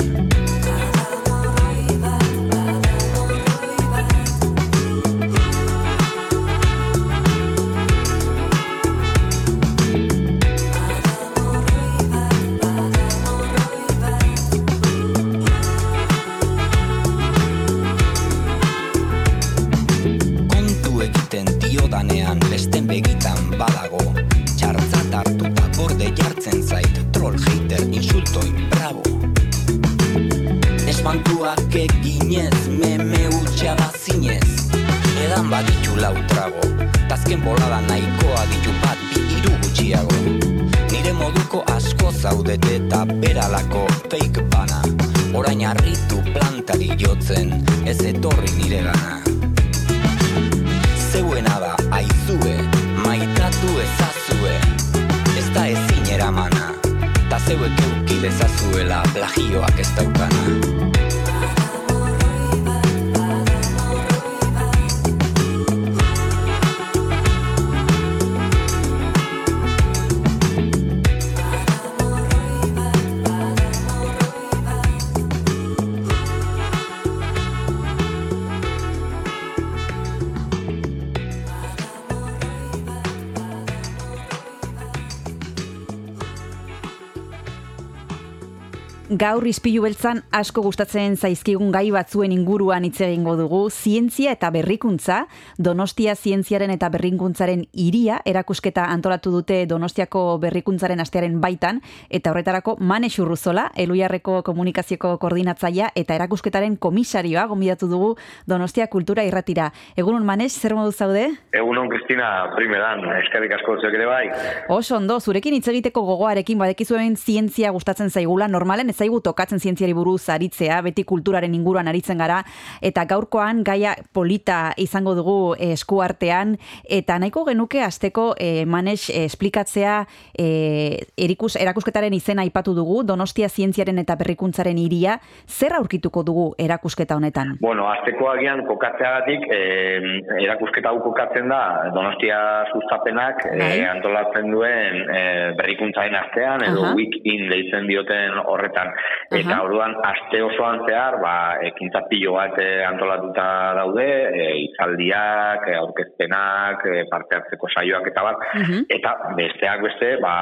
Gaur izpilu beltzan asko gustatzen zaizkigun gai batzuen inguruan hitz egingo dugu, zientzia eta berrikuntza, Donostia zientziaren eta berrikuntzaren iria erakusketa antolatu dute Donostiako berrikuntzaren astearen baitan, eta horretarako Mane Xurruzola, Eluiarreko komunikazioko koordinatzaia eta erakusketaren komisarioa gonbidatu dugu Donostia Kultura Irratira. Egunon Manes, zer modu zaude? Egunon, Kristina, primeran, eskerrik asko zuek ere bai. Oso ondo, zurekin hitz egiteko gogoarekin badekizuen zientzia gustatzen zaigula, normalen ez zaigu tokatzen zientziari buruz aritzea, beti kulturaren inguruan aritzen gara, eta gaurkoan gaia polita izango dugu eskuartean, eta nahiko genuke asteko eh, manes eh, esplikatzea eh, erikus, erakusketaren izena aipatu dugu, Donostia zientziaren eta berrikuntzaren iria, zer aurkituko dugu erakusketa honetan? Bueno, azteko agian kokatzeagatik, eh, erakusketa hau kokatzen da Donostia sustapenak eh, antolatzen duen eh, berrikuntzaren astean, edo Aha. week-in deitzen dioten horretan. Eta orduan, aste osoan zehar, ba, ekintza pilo bat eh, antolatuta daude, eh, itzaldiak, eh, aurkezpenak, eh, parte hartzeko saioak eta bat, Mhm. Eta besteak beste, ba,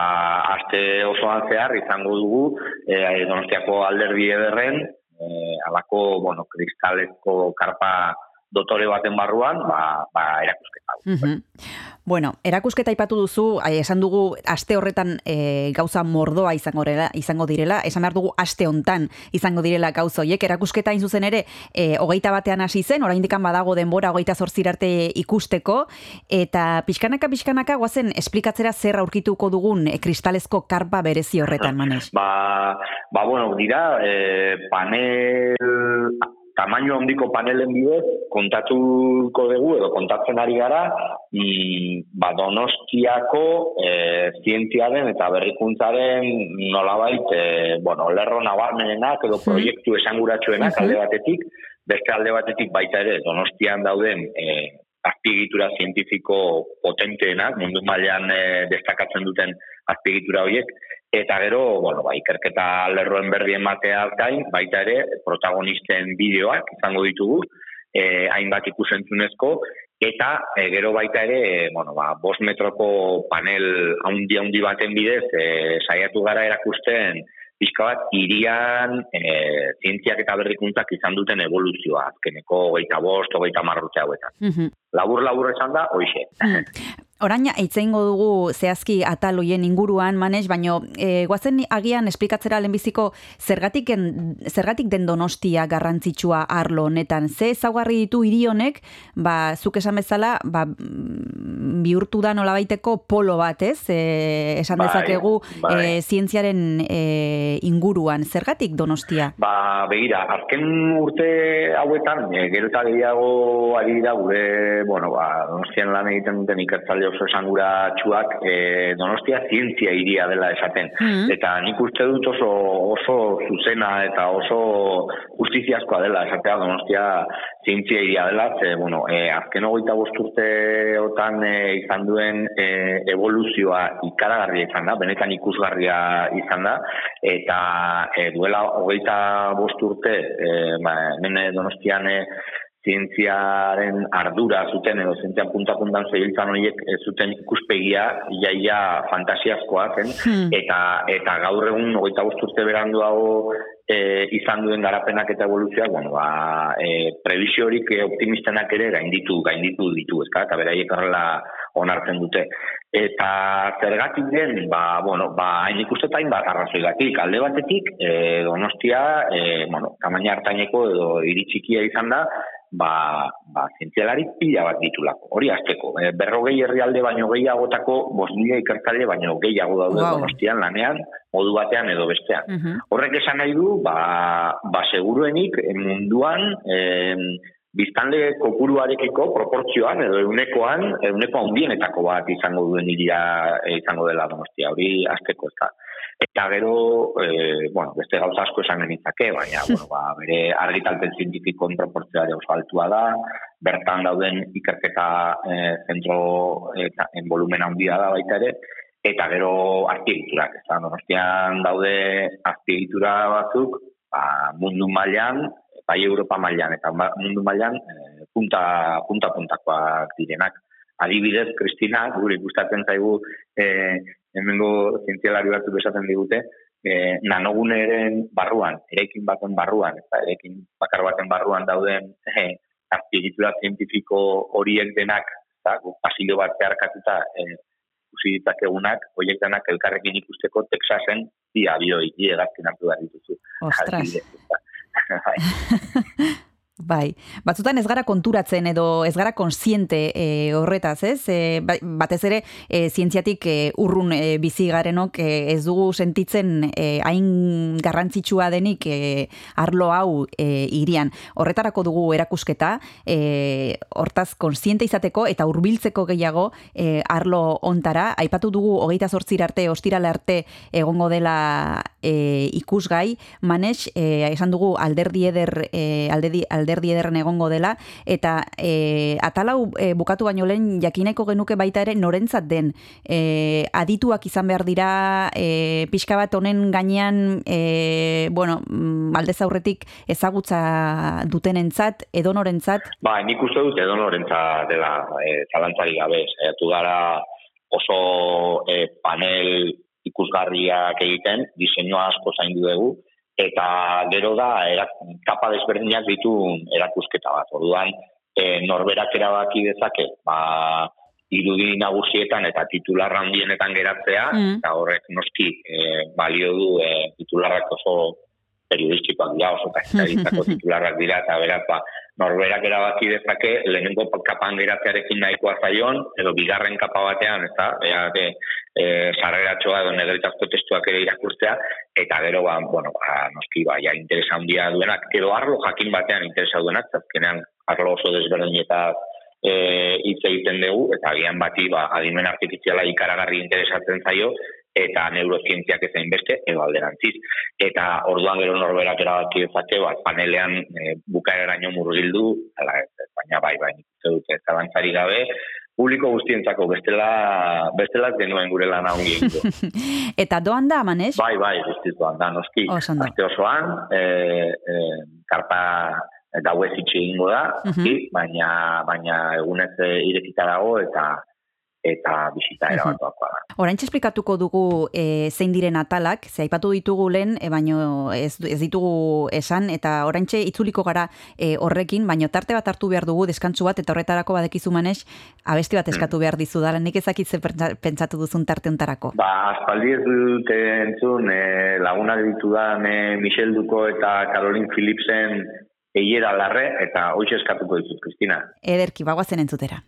aste osoan zehar izango dugu eh, Donostiako alderdi ederren, eh, alako, bueno, kristalezko karpa dotore baten barruan, ba, ba erakusketa. hau. Mhm. Bueno, erakusketa aipatu duzu, ai, esan dugu aste horretan e, gauza mordoa izango, direla, izango direla, esan behar dugu aste hontan izango direla gauza hoiek. Erakusketa hain zuzen ere, e, hogeita batean hasi zen, oraindik badago denbora hogeita arte ikusteko, eta pixkanaka pixkanaka guazen esplikatzera zer aurkituko dugun e, kristalezko karpa berezi horretan, manes. Ba, ba bueno, dira, eh, panel tamaino handiko panelen bidez kontatuko dugu edo kontatzen ari gara mm, ba, donostiako e, zientziaren eta berrikuntzaren nolabait, e, bueno, lerro nabarmenenak edo proiektu esanguratsuenak alde batetik, beste alde batetik baita ere, donostian dauden e, azpiegitura zientifiko potenteenak, mundu mailan e, destakatzen duten azpiegitura horiek, eta gero, bueno, ba, ikerketa lerroen berri ematea gain, baita ere, protagonisten bideoak izango ditugu, e, hainbat ikusentzunezko, eta e, gero baita ere, bueno, ba, bos metroko panel haundi haundi baten bidez, e, saiatu gara erakusten, pixka bat, irian e, zientziak eta berrikuntzak izan duten evoluzioa, azkeneko hogeita bost, hogeita marrute hauetan. Mhm. Labur-labur esan da, hoxe. Orain itzeingo dugu zehazki atal hoien inguruan manez, baino e, guazen agian esplikatzera lehenbiziko zergatik, en, zergatik den donostia garrantzitsua arlo honetan. Ze ezaugarri ditu hiri honek, ba, zuk esan bezala, ba, mm, bihurtu da nolabaiteko polo bat, ez? E, esan Bai, dezakegu bai. e, zientziaren e, inguruan. Zergatik donostia? Ba, begira, azken urte hauetan, e, gero eta gehiago ari dira gure, bueno, ba, donostian lan egiten duten ikertzale oso esanguratsuak, e, donostia zientzia iria dela esaten. Mhm. Eta nik uste dut oso, oso zuzena eta oso justiziazkoa dela esatea donostia zientzia iria dela, ze, bueno, e, azken hogeita bost urteotan e, izan duen e, evoluzioa ikaragarria izan da, benetan ikusgarria izan da, eta e, duela hogeita bost urte, e, ba, donostian e, zientziaren ardura zuten edo zientzian punta-puntan zebiltzan horiek zuten ikuspegia iaia fantasiazkoa zen Hmm. eta eta gaur egun hogeita bost urte beranduago e, izan duen garapenak eta evoluzioak, bueno, ba, e, prebisiorik optimistenak ere gainditu, gainditu ditu, ezka, eta beraiek horrela onartzen dute. Eta zergatik den, ba, bueno, ba, hain ikustetan hainbat arrazoigatik, alde batetik, e, donostia, e, bueno, tamaina hartaineko edo hiri txikia izan da, ba, ba, zientzialari pila bat ditulako. Hori azteko, e, berrogei herrialde baino gehiagotako, bos mila ikertzale baino gehiago daude Wow. donostian lanean, modu batean edo bestean. Mhm. Horrek esan nahi du, ba, ba seguruenik eh, munduan em, biztanle kopuruarekiko proportzioan edo eunekoan, euneko handienetako bat izango duen iria eh, izango dela donostia, hori azteko ez da. Eta gero, e, bueno, beste gauza asko esan genitzake, baina, bueno, ba, bere argitalpen zientifikoen proportzioa oso altua da, bertan dauden ikerketa e, zentro eta en volumen handia da baita ere, eta gero azpiegiturak, ez da, donostian daude azpiegitura batzuk, ba, mundu mailan, bai Europa mailan eta ma- mundu mailan eh, punta, punta puntakoak direnak. Adibidez, Kristina, gure gustatzen zaigu eh, hemengo zientzialari batzuk esaten digute, eh, nanoguneren barruan, eraikin baten barruan, eta eraikin bakar baten barruan dauden eh, azpiegitura zientifiko horiek denak, eta guk pasillo bat zeharkatuta eh, ikusi ditzakegunak, horiek denak elkarrekin ikusteko Texasen bi abioi, bi hartu behar dituzu. Ostras. Bai. Batzutan ez gara konturatzen edo ez gara konsiente e, horretaz, ez? E, ba- batez ere, e, zientziatik e, urrun e, bizi garenok e, ez dugu sentitzen e, hain garrantzitsua denik e, arlo hau e, irian. Horretarako dugu erakusketa, e, hortaz konsiente izateko eta hurbiltzeko gehiago e, arlo ontara. Aipatu dugu hogeita zortzir arte, ostirale arte egongo dela e, ikusgai, manes, e, esan dugu alderdi eder, e, alderdi, alderdi ederren egongo dela, eta e, atalau e, bukatu baino lehen jakineko genuke baita ere norentzat den. E, adituak izan behar dira, e, pixka bat honen gainean, e, bueno, mm, aldez aurretik ezagutza dutenentzat, edonorentzat, Ba, nik uste dut edo norentza dela e, zalantzari gabe. Saiatu gara oso e, panel ikusgarriak egiten, diseinua asko zaindu dugu, eta gero da era, kapa desberdinak ditu erakusketa bat. Orduan, e, norberak erabaki dezake, ba, irudi nagusietan eta titular handienetan geratzea, Mm. eta horrek noski e, balio du e, titularrak oso periodistikoak dira, oso kazetaritzako titularrak dira, eta beraz, ba, norberak erabaki dezake, lehenengo kapan geratzearekin nahikoa zaion, edo bigarren kapa batean, ez da, ea, de, e, sarreratxoa edo negritazko testuak ere irakustea, eta gero, ba, bueno, ba, noski, ba, ja, interesa handia duenak, edo arlo jakin batean interesa duenak, azkenean arlo oso desberdinetaz e, hitz egiten dugu, eta agian bati ba, adimen artifiziala ikaragarri interesatzen zaio, eta neurozientziak ezain beste, edo alderantziz. Eta orduan gero norberak erabaki dezake, ba, panelean e, bukaeraino murgildu, ala baina bai, bai, nik dute, zalantzari gabe, publiko guztientzako bestela, bestela genuen gure lana ongi. Eta doan da, Manes? Bai, bai, guztiz doan da, noski. Aste osoan, e, e, karpa gauez itxe egingo da, noski, baina, baina egunez e, irekita dago eta eta bisita erabatuakoa da. Oraintxe esplikatuko dugu e, zein diren atalak, ze aipatu ditugu lehen, e, baino ez, ez ditugu esan, eta oraintxe itzuliko gara e, horrekin, baino tarte bat hartu behar dugu, deskantsu bat, eta horretarako badekizu manes, abesti bat eskatu behar dizu dara, nik ezakit ze pentsa- pentsatu duzun tarte hontarako. Ba, aspaldi ez dute entzun, e, lagunak ditudan e, Michel Duko eta Caroline Philipsen eiera larre, eta hoxe eskatuko ditut, Kristina. Ederki, bagoazen entzutera.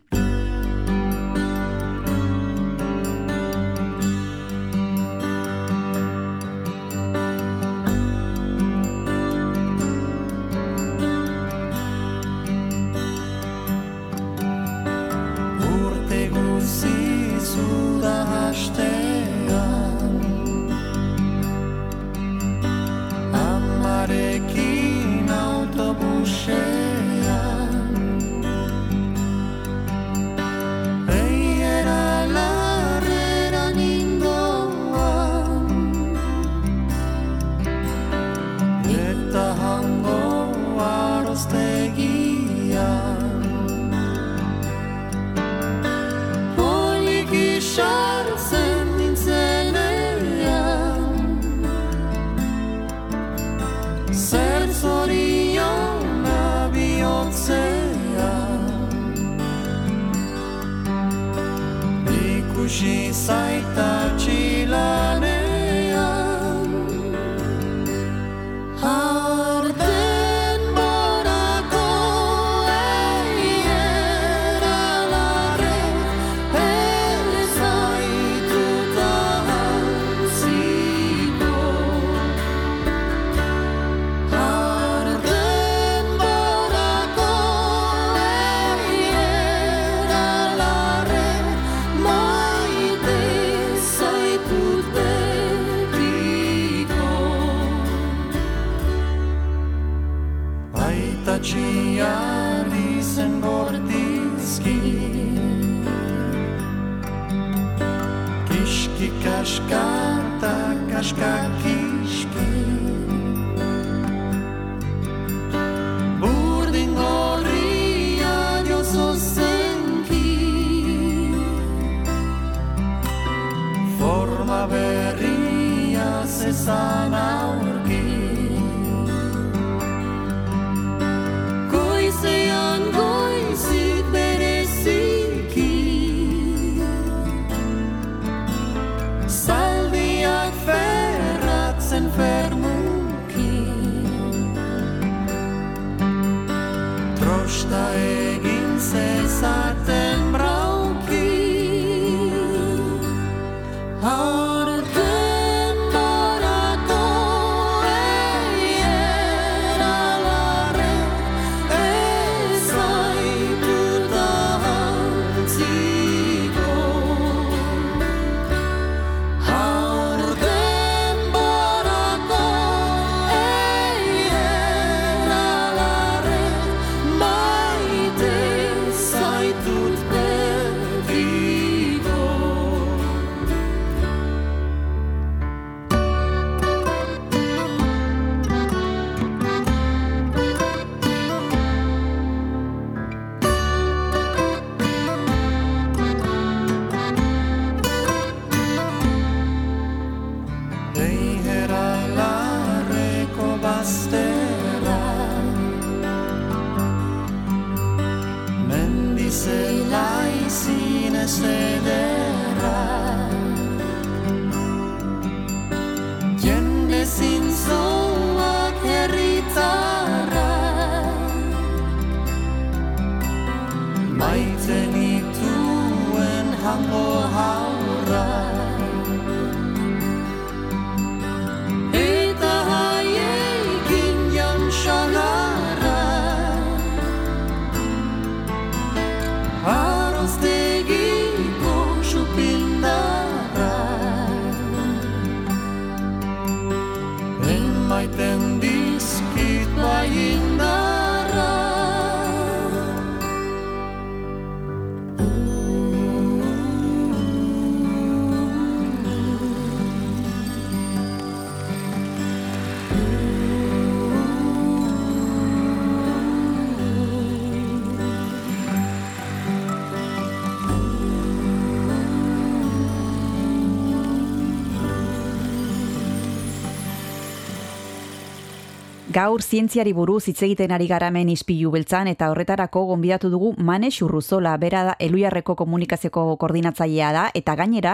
Gaur zientziari buruz hitz egiten ari garamen ispilu beltzan eta horretarako gonbidatu dugu Mane Xurruzola, bera da Eluiarreko komunikazioko koordinatzailea da eta gainera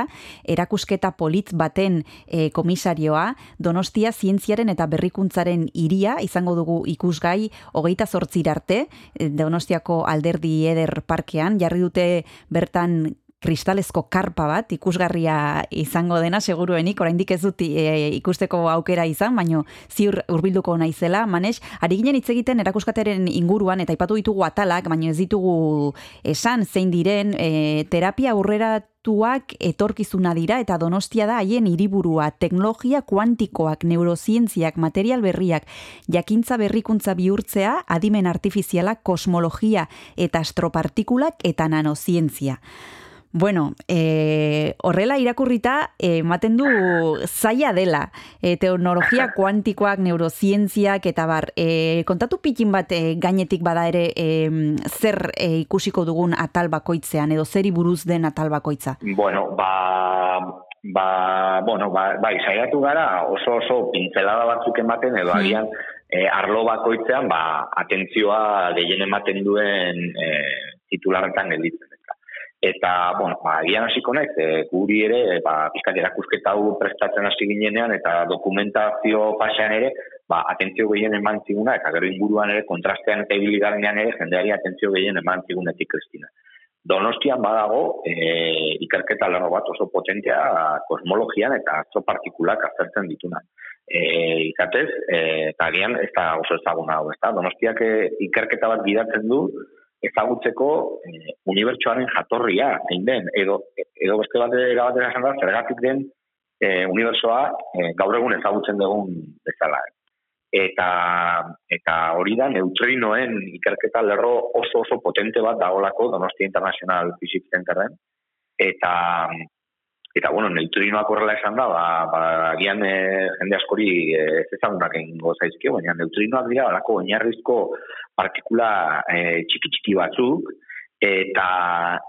erakusketa polit baten e, komisarioa Donostia zientziaren eta berrikuntzaren iria izango dugu ikusgai hogeita zortzir arte eh, Donostiako alderdi eder parkean. Jarri dute bertan kristalezko karpa bat ikusgarria izango dena seguruenik oraindik ez dut e, ikusteko aukera izan baino ziur hurbilduko naizela. Manes ari ginen hitz egiten erakuskateren inguruan eta aipatu ditugu atalak baino ez ditugu esan zein diren e, terapia aurreratuak etorkizuna dira eta donostia da haien hiriburua. Teknologia kuantikoak neurozientziak material berriak jakintza berrikuntza bihurtzea adimen artifiziala kosmologia eta astropartikulak eta nanozientzia Bueno, e, horrela irakurrita ematen du zaila dela. E, teknologia kuantikoak, neurozientziak eta bar. E, kontatu pikin bat e, gainetik bada ere e, zer e, ikusiko dugun atal bakoitzean edo zeri buruz den atal bakoitza? Bueno, ba, ba, bueno, ba, bai, saiatu gara oso oso pintzelada batzuk ematen edo agian e, arlo bakoitzean ba, atentzioa gehien ematen duen e, titularretan gelditzen. Eta, bueno, ba, gian hasiko naiz, e, guri ere, ba, pizkat erakusketa hau prestatzen hasi ginenean, eta dokumentazio pasean ere, ba, atentzio gehien eman ziguna, eta gero inguruan ere, kontrastean eta ibili garenean ere, jendeari atentzio gehien eman zigunetik, Kristina. Donostian badago, e, ikerketa lerro bat oso potentea kosmologian eta atzo partikulak aztertzen dituna. E, izatez, e, eta agian, ez da oso ezaguna hau, ez da? Donostiak e, ikerketa bat gidatzen du, ezagutzeko eh, unibertsuaren jatorria zein den. Edo edo beste bat era batera esan da zergatik den eh, unibertsoa eh, gaur egun ezagutzen dugun bezala. Eta eta hori da neutrinoen ikerketa lerro oso oso potente bat dagoelako Donostia International Physics Centeren eta eta bueno, neutrinoak horrela esan da, ba, ba agian e, jende askori e, ez ezagunak egingo zaizkio, baina neutrinoak dira alako oinarrizko partikula e, txiki txiki batzuk, eta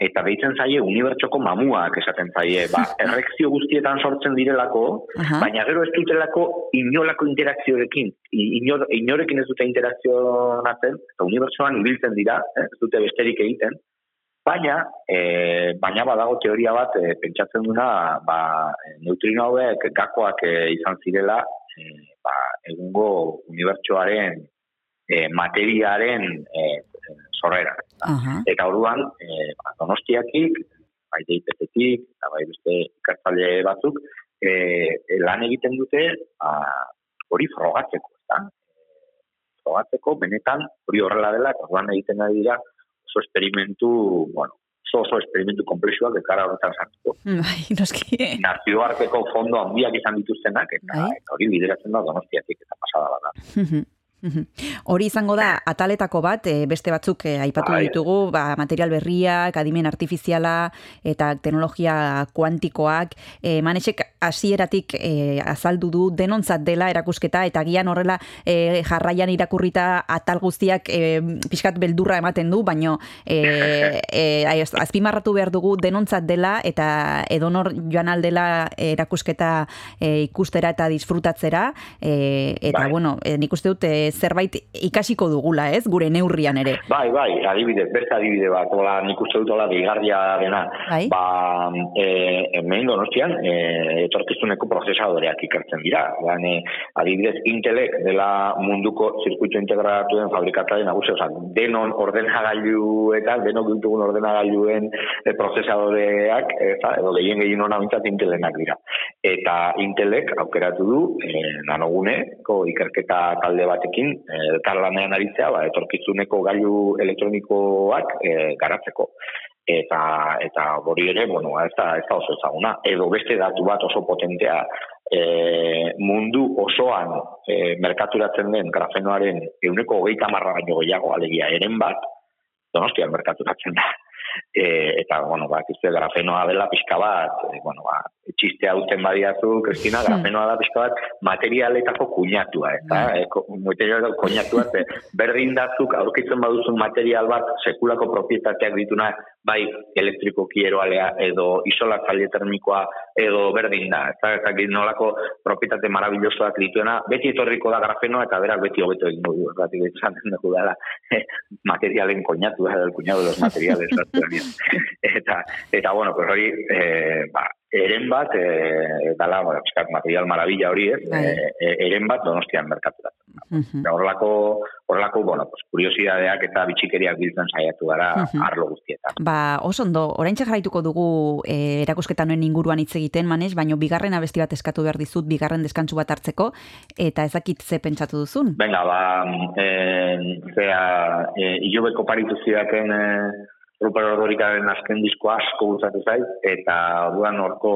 eta behitzen zaie unibertsoko mamuak esaten zaie, ba, errekzio guztietan sortzen direlako, baina gero ez dutelako inolako interakzioekin, inor, inorekin ez dute interakzionatzen, eta unibertsoan ibiltzen dira, eh, ez dute besterik egiten, Baina, e, baina badago teoria bat e, pentsatzen duna ba, neutrino hauek gakoak e, izan zirela e, ba, egungo unibertsoaren e, materiaren e, sorrera. Eta orduan, e, ba, donostiakik, bai deipetetik, eta bai beste ikartzale batzuk, e, lan egiten dute ba, hori frogatzeko. Eta? Frogatzeko, benetan, hori horrela dela, eta orduan egiten da dira, oso esperimentu, bueno, oso oso esperimentu komplexuak ekara horretan sartuko. Bai, noski. Nazioarteko fondo handiak izan dituztenak, eta, Bai. eta hori bideratzen da donostiatik eta pasada bada. Mhm. Hori izango da ataletako bat, eh, beste batzuk eh, aipatu Bai. ditugu, ba, material berriak, adimen artifiziala eta teknologia kuantikoak. E, manesek hasieratik e, azaldu du denontzat dela erakusketa eta gian horrela e, jarraian irakurrita atal guztiak e, pixkat beldurra ematen du, baino e, e, az- azpimarratu behar dugu denontzat dela eta edonor joan aldela erakusketa e, ikustera eta disfrutatzera e, eta Bai. bueno, e, nik uste dut e, zerbait ikasiko dugula, ez? Gure neurrian ere. Bai, bai, adibidez, beste adibide bat, hola, nik uste dut hola deigarria dena. Bai. Ba, e, hemen donostian, e, etorkizuneko prozesadoreak ikertzen dira. Ban, e, adibidez, Intelek dela munduko zirkuito integratuen fabrikataren nagusia, oza, denon ordenagailu eta denok ditugun ordenagailuen e, prozesadoreak, eta, edo gehien gehien hona bintzat Intelenak dira. Eta Intelek aukeratu du e, nanoguneko ikerketa talde batekin e, elkarlanean aritzea, ba, etorkizuneko gailu elektronikoak e, garatzeko eta eta hori ere, bueno, ez da, ez da oso ezaguna. Edo beste datu bat oso potentea e, mundu osoan e, merkaturatzen den grafenoaren euneko hogeita marra baino gehiago alegia eren bat, donostian merkaturatzen da. E, eta, bueno, ba, grafenoa dela pixka bat, e, bueno, ba, txistea uten badiazu, Kristina, grafenoa da pixka bat materialetako kuñatua, eta, e, ko- materialetako kuñatua, ze, berdin dazuk aurkitzen baduzun material bat sekulako propietateak dituna, bai elektriko kieroalea edo isolatzaile termikoa edo berdin da. Eta, eta nolako propietate marabillosoak dituena, beti etorriko da grafenoa eta berak beti hobeto egingo du. Erratik esaten dugu dela materialen koñatu, da, el cuñado de los materiales. eta, eta, bueno, pues hori, eh, ba, eren bat, eh, dala, bueno, material maravilla hori, ez, Bai. eh, eh, eren bat donostian merkaturatzen. Eta horrelako, horrelako, bueno, pues, kuriosidadeak eta bitxikeriak biltzen saiatu gara Mhm. arlo guztietan. Ba, oso ondo, oraintxe jarraituko dugu e, erakusketa honen inguruan hitz egiten, manez, baino bigarren abesti bat eskatu behar dizut, bigarren deskantsu bat hartzeko, eta ezakit ze pentsatu duzun. Venga, ba, eh, zea, eh, ilobeko paritu zidaten eh, Ruper Ordorikaren azken disko asko gustatu zait, eta orduan horko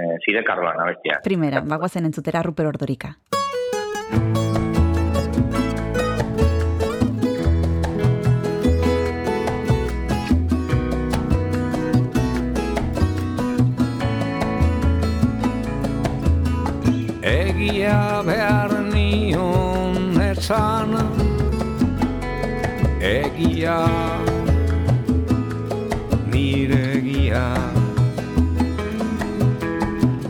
eh, zide karloan abestia. Primera, bagoazen entzutera Ruper Ordorika. Egia behar nion esan Egia egia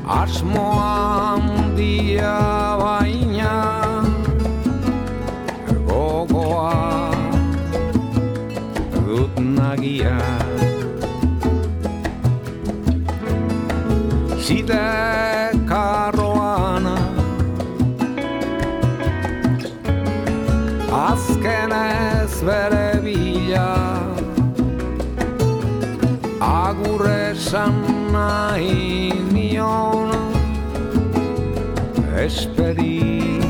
Asmoa handia baina Gogoa dut nagia. Zide karroan Azken bere bila Agur esan nahi nion. Espedidako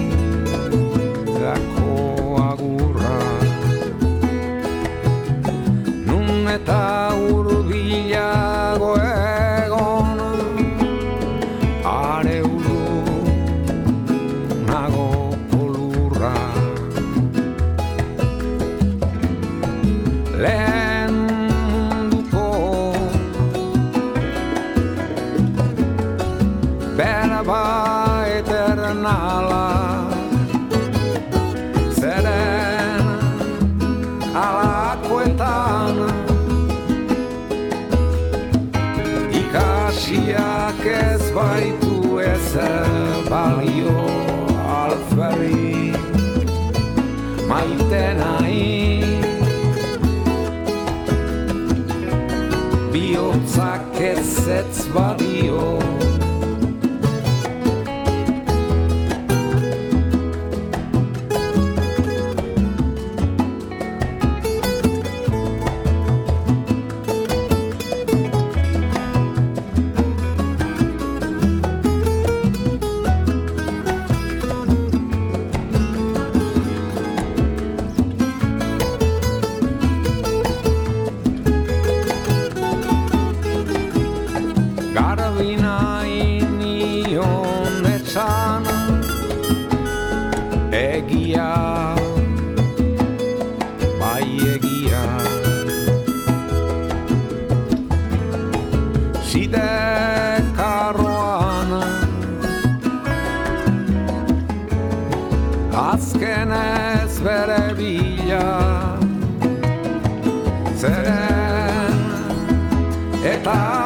eta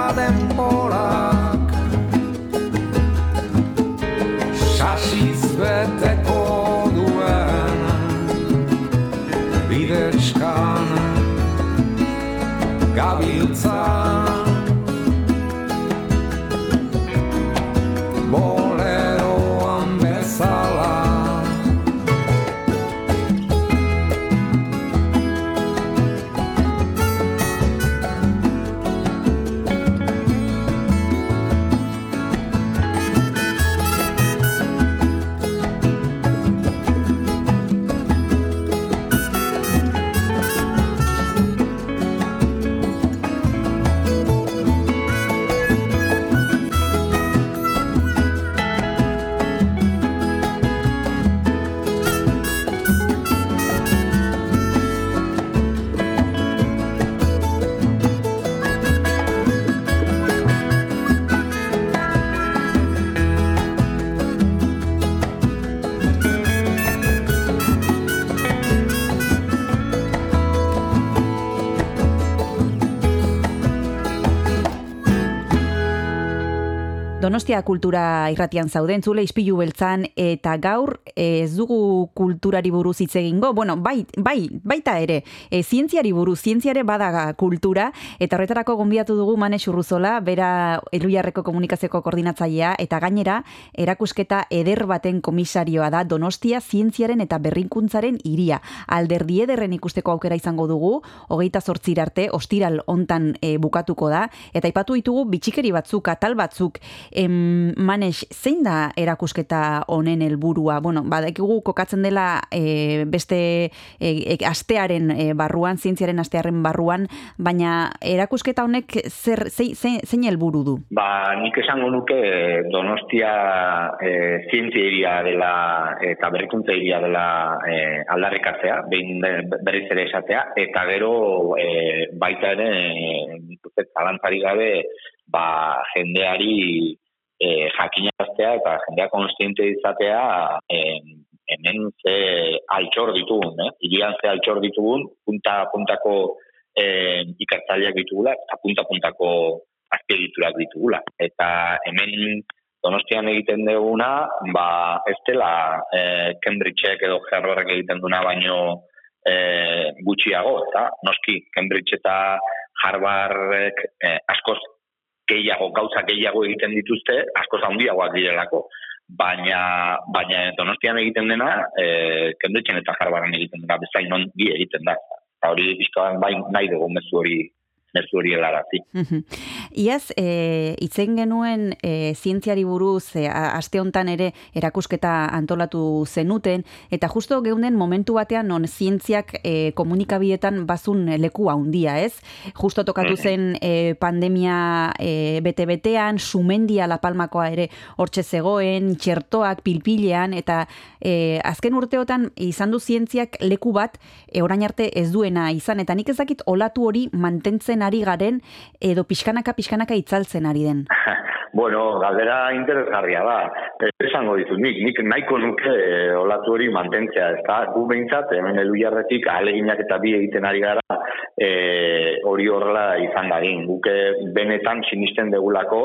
Donostia kultura irratian zauden, zule ispilu beltzan, eta gaur eh, ez dugu kulturari buruz hitz egingo, bueno, bai, bai, baita ere, e, zientziari buruz, zientziare bada kultura, eta horretarako gonbiatu dugu Mane Urruzola, bera Eluiarreko komunikazioko koordinatzailea, eta gainera, erakusketa eder baten komisarioa da Donostia zientziaren eta berrinkuntzaren iria. Alderdi ederren ikusteko aukera izango dugu, hogeita zortzir arte, ostiral hontan e, bukatuko da, eta ipatu ditugu bitxikeri batzuk, atal batzuk, em, manes, zein da erakusketa honen helburua? Bueno, badakigu kokatzen dela e, beste e, astearen e, barruan, zientziaren astearen barruan, baina erakusketa honek zer, zein, zein, helburu du? Ba, nik esango nuke Donostia e, zientzia dela eta berrikuntza iria dela e, aldarrikatzea, behin be- berriz ere esatea, eta gero e, baita ere, e, zalantzari gabe, ba, jendeari e, jakinaraztea eta jendea konstiente izatea e, hemen ze altxor ditugun, eh? Irian ze altxor ditugun, punta-puntako e, ikertzaileak ditugula, eta punta-puntako azpiegiturak ditugula. Eta hemen Donostian egiten duguna, ba, ez dela e, Cambridgeek edo Harvardek egiten duna baino e, gutxiago, eta noski Cambridge eta Harvardek e, askoz gehiago, gauza gehiago egiten dituzte, askoz handiagoak direlako. Baina, baina Donostian egiten dena, e, Cambridgeen eta Harvarden egiten dena, bezain bi egiten da. Eta hori bizkoan bai nahi dugu mezu hori mezu hori helarazi. Iaz, e, itzen genuen e, zientziari buruz, e, aste hontan ere erakusketa antolatu zenuten, eta justo geunden momentu batean non zientziak e, komunikabietan bazun leku handia, ez? Justo tokatu zen e, pandemia e, bete-betean, sumendia La Palmakoa ere hortxe zegoen, txertoak pilpilean, eta e, azken urteotan izan du zientziak leku bat e, orain arte ez duena izan, eta nik ez dakit olatu hori mantentzen ari garen, edo pixkanaka pixkanaka itzaltzen ari den. Bueno, galdera interesgarria da. Eh, Esango ditut, nik, nik nahiko nuke eh, olatu hori mantentzea, ez da? Gu behintzat, hemen eluiarretik aleginak eta bi egiten ari gara, eh, hori horrela izan dadin. Guke benetan sinisten degulako,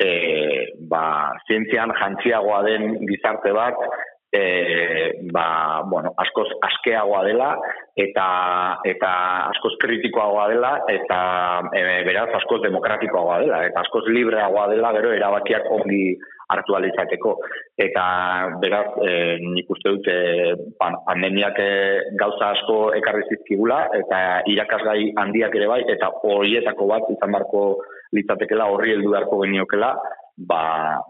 eh, ba, zientzian jantziagoa den gizarte bat, e, ba, bueno, askoz askeagoa dela eta eta askoz kritikoagoa dela eta e, beraz askoz demokratikoagoa dela eta askoz libreagoa dela gero erabakiak ongi hartu ahal izateko. Eta beraz e, nik uste dut e, pan- pandemiak gauza asko ekarri zizkigula eta irakasgai handiak ere bai eta horietako bat izan beharko litzatekela horri heldu beharko geniokela ba,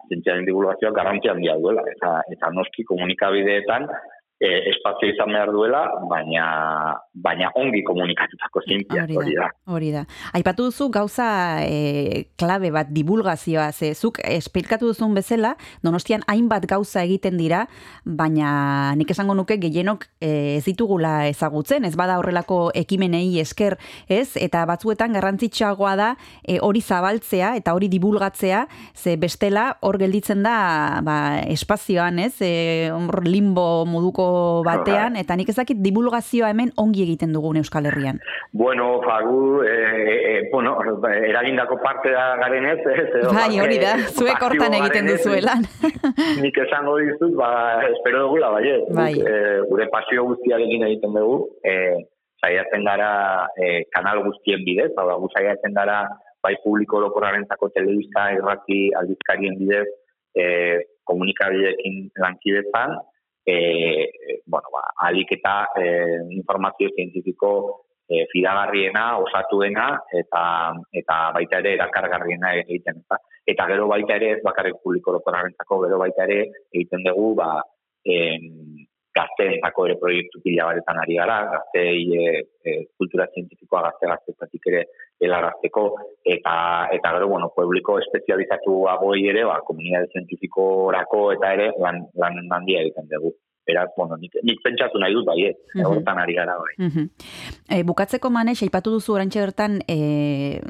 zientziaren divulgazioa garrantzia handia duela. Eta, eta noski komunikabideetan e, espazio izan behar duela, baina, baina ongi komunikatutako zientzia Hori hori da, da. hori da. Aipatu duzu gauza e, klabe bat divulgazioa, ze zuk esplikatu duzun bezala, donostian hainbat gauza egiten dira, baina nik esango nuke gehienok e, ez ditugula ezagutzen, ez bada horrelako ekimenei esker, ez? Eta batzuetan garrantzitsuagoa da e, hori zabaltzea eta hori divulgatzea, ze bestela hor gelditzen da ba, espazioan, ez? E, limbo moduko batean, eta nik ezakit divulgazioa hemen ongi egiten dugun Euskal Herrian. Bueno, fagu, e, e, bueno, eragindako parte da garen ez, ez edo Bai, parte hori da, zuek pasibo hortan egiten ez, duzuelan. nik esango dizut, ba, espero dugula, bai, ez. Bai. E, gure pasio guztiarekin egiten dugu, e, saiatzen gara e, kanal guztien bidez, hau da, gu saiatzen gara bai publiko orokorrarentzako telebista, irrati, aldizkarien bidez, e, komunikabideekin lankidetzan, e, bueno, ba, alik eta e, informazio zientifiko e, fidagarriena, osatuena, eta, eta baita ere erakargarriena egiten. Eta, eta gero baita ere, ez bakarrik publiko orokorrarentzako, gero baita ere egiten dugu, ba, em, gazteentzako ere proiektu pila baretan ari gara, gaztei e, e, kultura zientifikoa gazte gaztetatik ere helarazteko, eta, eta gero, bueno, publiko espezializatu agoi ere, ba, komunidade zientifikorako eta ere lan, lan handia egiten dugu. Beraz, bueno, nik, nik pentsatu nahi dut, bai, eh? Mhm. hortan ari gara, bai. Mhm. E, bukatzeko manes, aipatu duzu orantxe bertan e,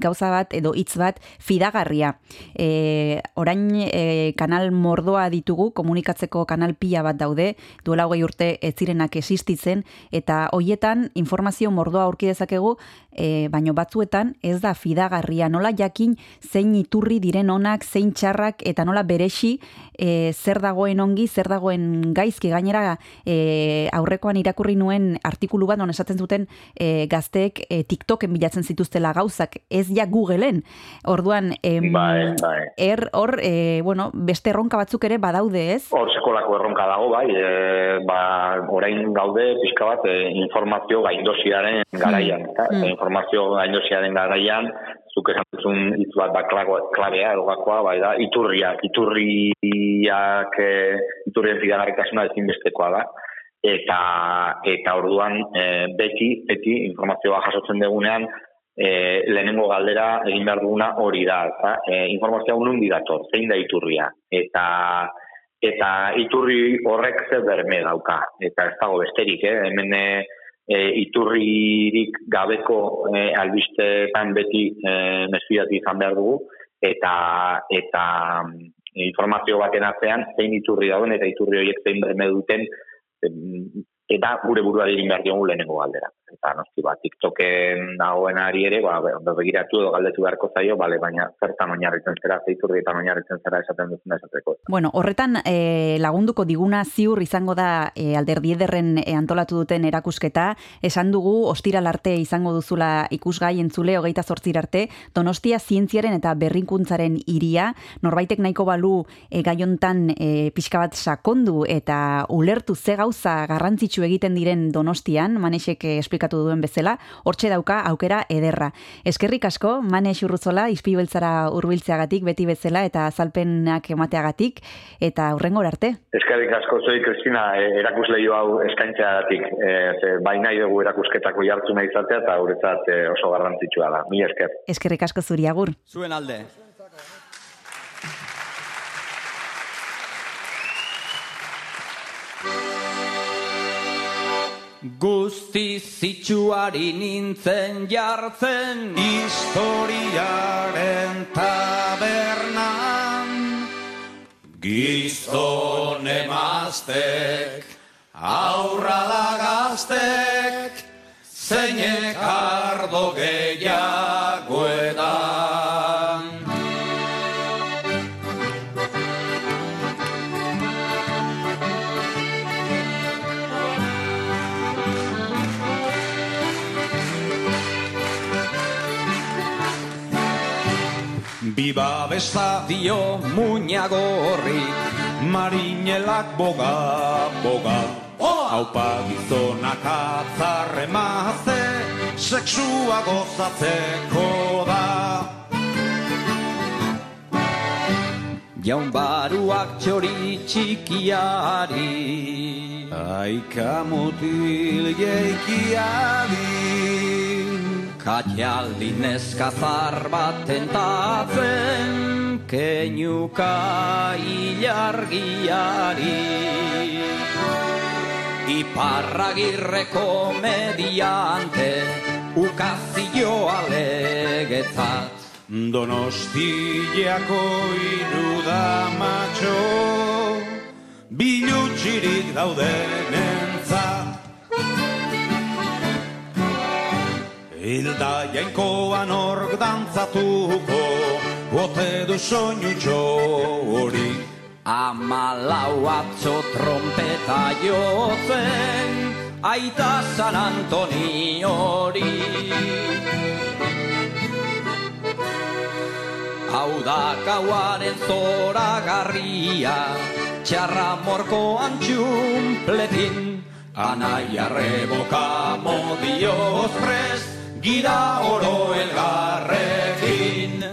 gauza bat edo hitz bat fidagarria. E, orain e, kanal mordoa ditugu, komunikatzeko kanal pila bat daude, duela hogei urte ez zirenak existitzen, eta hoietan informazio mordoa aurki dezakegu, e, baino batzuetan ez da fidagarria, nola jakin zein iturri diren onak, zein txarrak, eta nola beresi e, zer dagoen ongi, zer dagoen gaizki, gainera e, aurrekoan irakurri nuen artikulu bat, non esaten zuten e, gazteek e, TikToken bilatzen zituztela gauzak, ez ja Googleen. Orduan, em, Bai, bai. er, hor, e, bueno, beste erronka batzuk ere badaude ez? Hor sekolako erronka dago, bai, e, ba, orain gaude pixka bat e, informazio gaindosiaren garaian. eta Mm. Informazio gaindosiaren garaian, zuk esan duzun hitz bat da klabea, edo gakoa, bai da, iturriak, iturriak, e, iturrien fidagarritasuna ezinbestekoa da. Eta, eta orduan, e, beti, beti informazioa jasotzen dugunean, e, lehenengo galdera egin behar duguna hori da, eta e, informazioa nundi dator, zein da iturria, eta eta iturri horrek zer berme dauka, eta ez dago besterik, eh? hemen e, iturririk gabeko e, albistetan beti e, izan behar dugu, eta eta informazio baten atzean zein iturri dauen eta iturri horiek zein berme duten eta gure buruari egin behar diogu lehenengo galdera. Eta noski ba, TikToken dagoen ari ere, ba, ondo begiratu edo galdetu beharko zaio, bale, baina zertan oinarritzen zera, zeiturrietan oinarritzen zera esaten duzuna esateko. Bueno, horretan e, lagunduko diguna ziur izango da e, alderdi ederren e, antolatu duten erakusketa. Esan dugu, ostiral arte izango duzula ikusgai entzule hogeita zortzir arte, donostia zientziaren eta berrinkuntzaren iria, norbaitek nahiko balu e, gaiontan e, pixka bat sakondu eta ulertu ze gauza garrantzitsu egiten diren donostian, manesek eh, esplikatu duen bezala, hortxe dauka aukera ederra. Eskerrik asko, Manes Urruzola, izpi beltzara urbiltzeagatik beti bezala eta azalpenak emateagatik, eta hurrengor arte. Eskerrik asko zoi, Kristina, e, erakusleio hau eskaintzeagatik. E, ze, bai nahi dugu erakusketako jartzuna izatea eta guretzat e, oso garrantzitsua da. Mila esker. Eskerrik asko zuri agur. Zuen alde. Guzti zitsuari nintzen jartzen. Historiaren tabernan. Gizon emaztek Aurra da gaztek Zeinek ardo gehiago Besta dio muñagorri Marinelak boga, boga. Haupa gizonak atzarre maze Sexua gozatzeko da. Jaun baruak txori txikiari Aika mutil jeikiadi Katialdi neskazar bat tentatzen Keinuka ilargiari. Iparragirreko mediante Ukazio alegetzat. Donostiako iruda matxo Bilutxirik daudenentzat Hilda jainkoan ork dantzatuko Bote du soinutxo hori Amalau atzo trompeta jotzen Aita San Antoni hori. Hau da gauaren zoragarria Txarra morko antxumpletin Anaia reboka modioz prest Gira oro elgarrekin.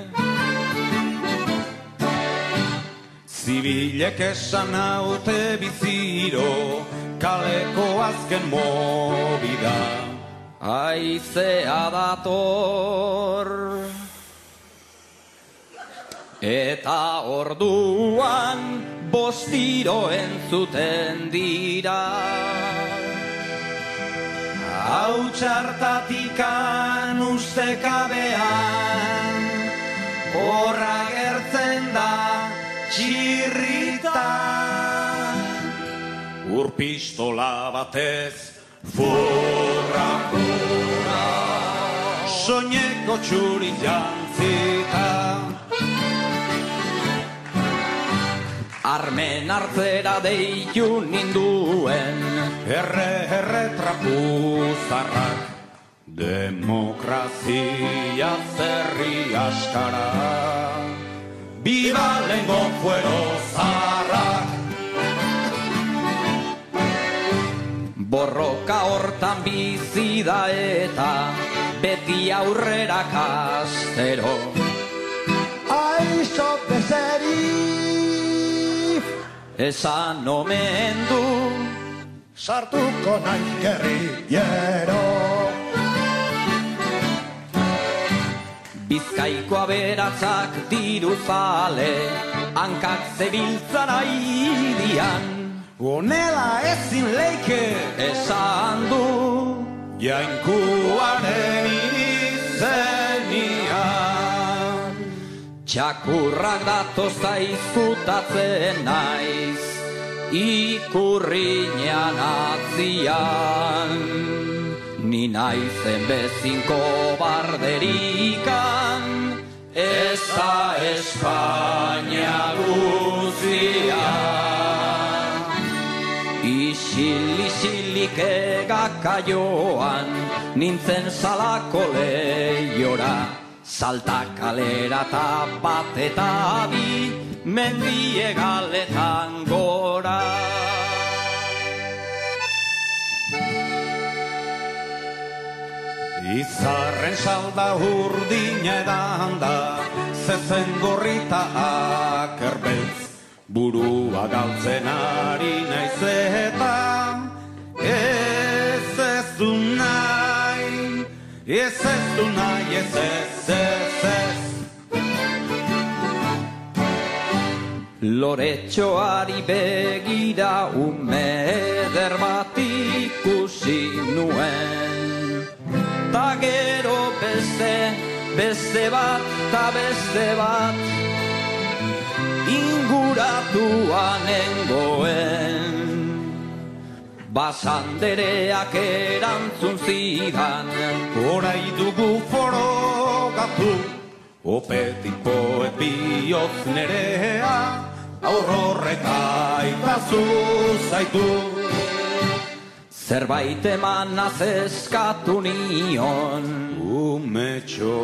Zibilek esan haute biziro Kaleko azken mobida Aizea dator. Eta orduan bostiro entzuten dira Hau txartatikan ustekabean horra gertzen da txirrita. Urpistola batez furra furra. Soñeko txuri jantzita. Armen hartzera deitu ninduen Erre, erre trapuzarrak. Demokrazia zerri askara. Biba lengo fuero zarrak. Borroka hortan bizi da eta beti aurrera kastero. Aixo bezeri Esan omen du Sartuko naiz gerrillero Bizkaiko aberatzak diru zale Hankak zebiltzan aidian Honela ezin leike Esan du Jainkuaren izenian Txakurrak datoz zaizkutatzen naiz Ikurriñan atzian Ni naizen bezinko barderikan Ez da Espainia guzia Isil, isilik egaka joan Nintzen salako lehiora Salta kalera eta bat eta bi Mendie galetan gora. Izarren salda urdina edan da Zezen gorrita akerbeltz. Burua galtzen ari naiz eta Ez Ez ez du nahi ez ez ez ez Loretxoari begira ume eder bat ikusi nuen Ta gero beste, beste bat, ta beste bat Inguratuan nengoen Basandereak erantzun zidan. Horai dugu forogatu Opetik poet bihotz nerea Aurrorrek aitazu zaitu. Zerbait emanaz eskatu nion. Umetxo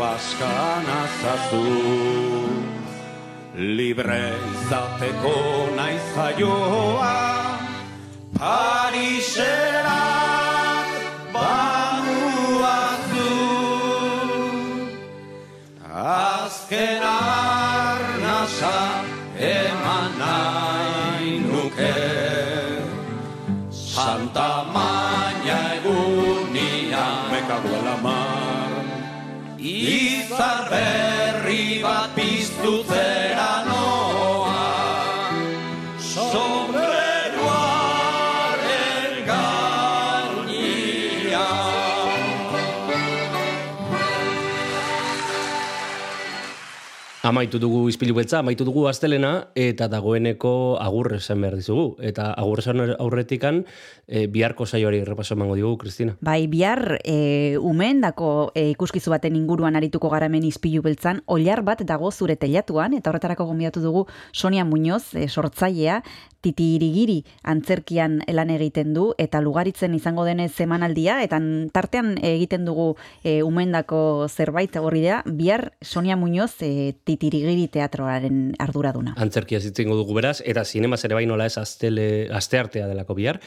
askan azazu. Libre izateko naiz jaioa Parisera bamuazu Azken arnasa eman nahi nuke Santa mar Izar berri bat piztu Amaitu dugu izpilu beltza, amaitu dugu astelena, eta dagoeneko agur esan behar dizugu. Eta agur esan aurretikan, e, biharko saioari repaso emango digu, Kristina. Bai, bihar e, umendako e, ikuskizu baten inguruan arituko garamen izpilu beltzan, oilar bat dago zure telatuan, eta horretarako gombidatu dugu Sonia Muñoz, e, sortzailea, titirigiri antzerkian lan egiten du, eta lugaritzen izango denez semanaldia, eta tartean egiten dugu e, umendako zerbait horri da, bihar Sonia Muñoz e, titirigiri teatroaren arduraduna. Antzerkia zitzengo dugu beraz, eta zinema ere bai nola ez astele, asteartea delako bihar,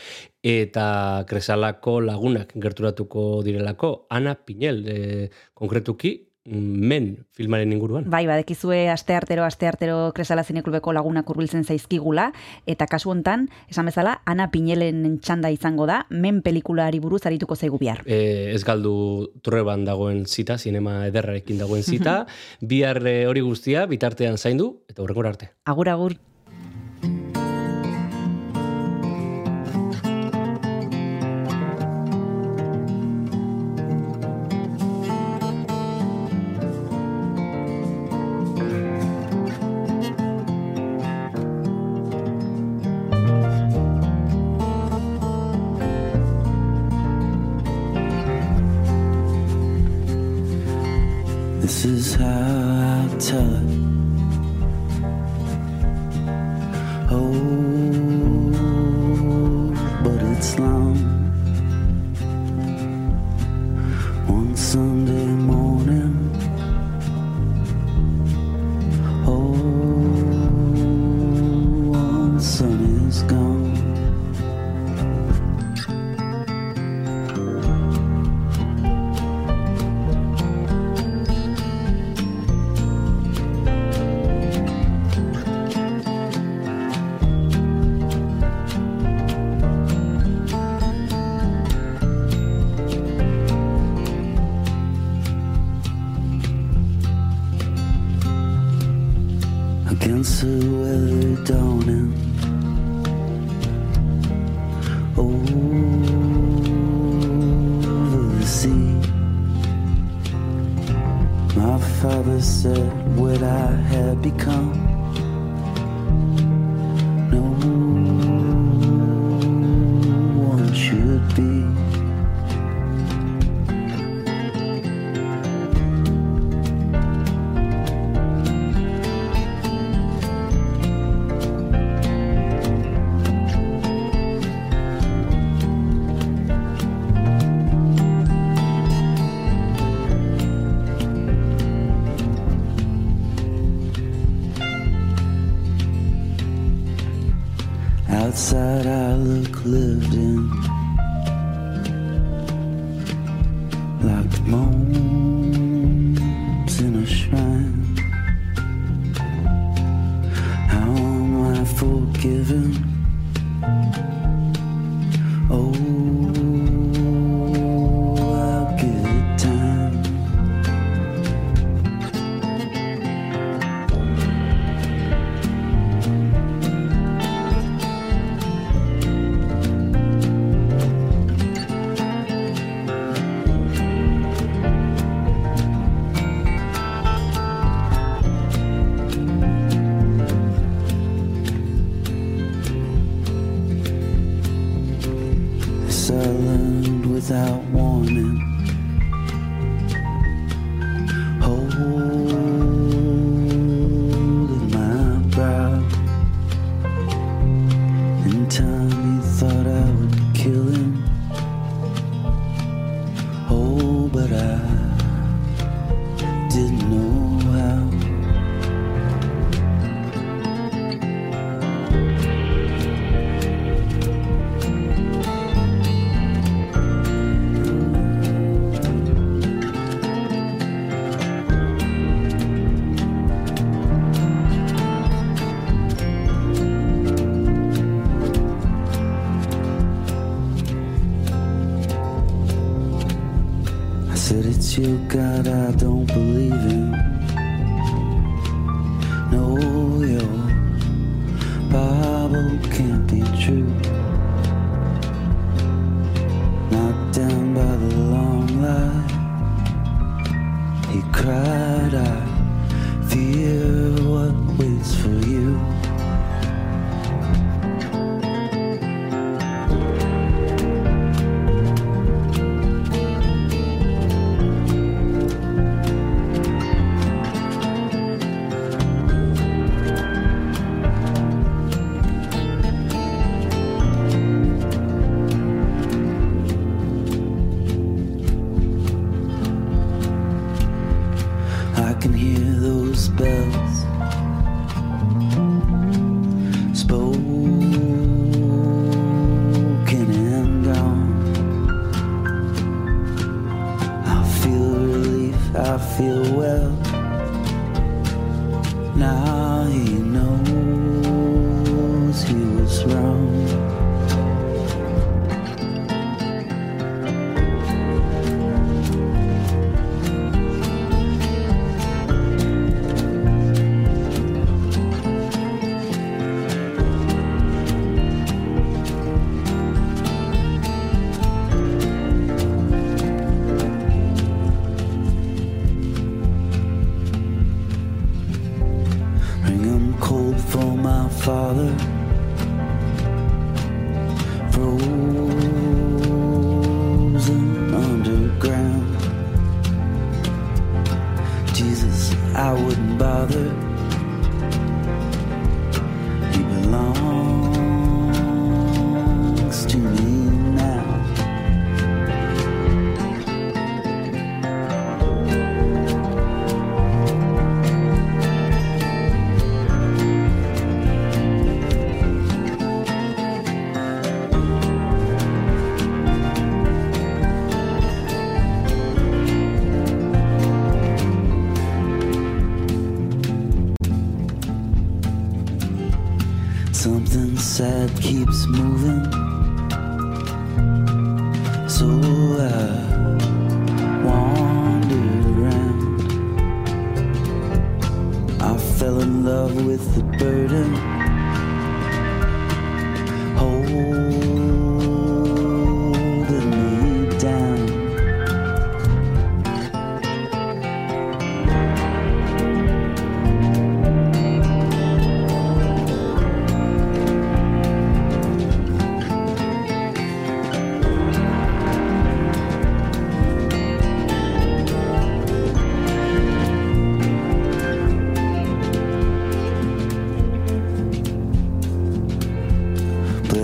eta kresalako lagunak gerturatuko direlako, Ana Pinel, e, konkretuki, men filmaren inguruan. Bai, badekizue asteartero asteartero Kresala Zineklubeko lagunak hurbiltzen zaizkigula eta kasu hontan, esan bezala, Ana Pinelen txanda izango da, men pelikulari buruz arituko zaigu bihar. E, ez galdu trueban dagoen zita, sinema ederrarekin dagoen zita, bihar e, hori guztia bitartean zaindu eta horrengora arte. Agur agur. Time, he thought I would kill him.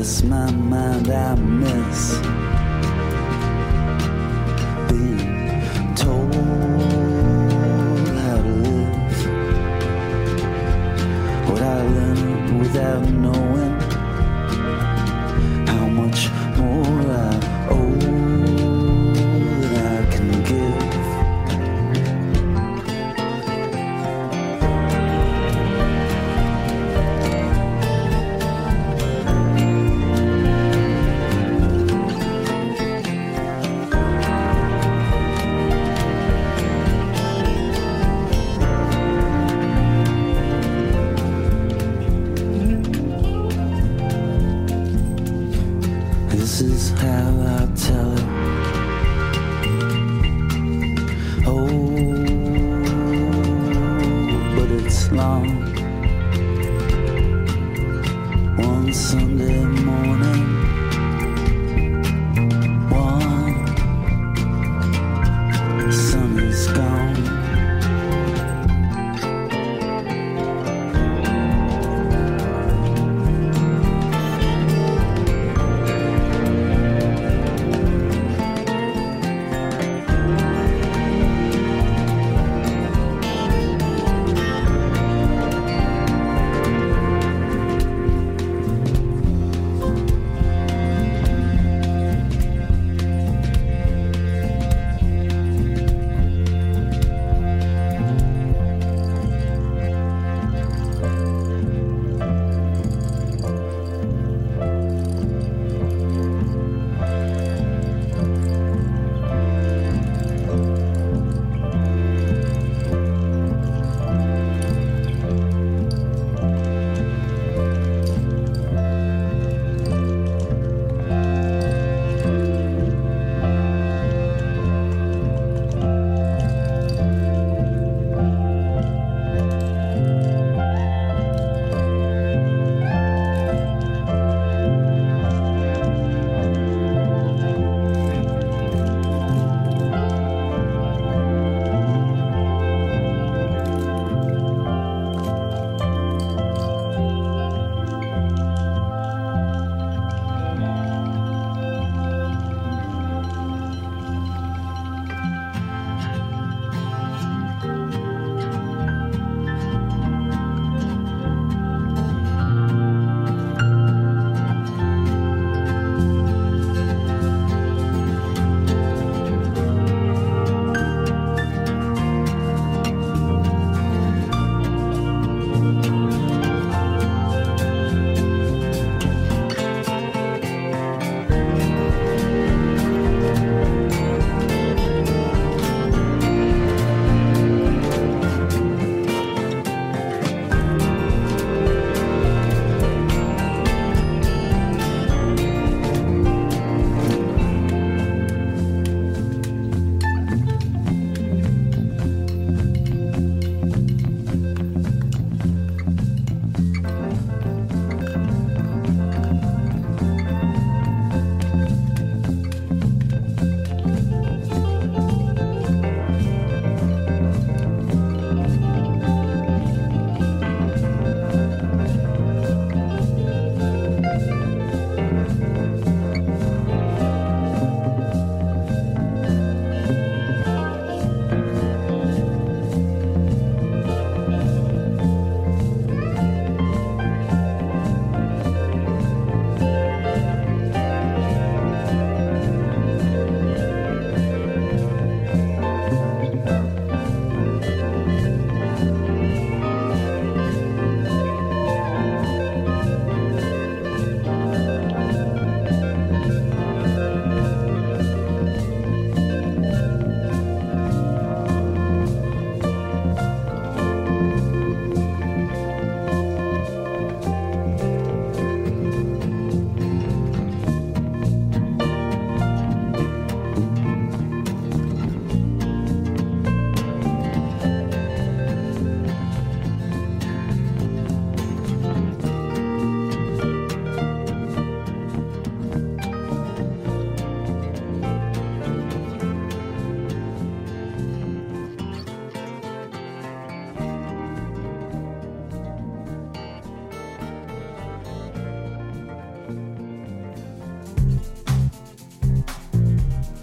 My mind, I miss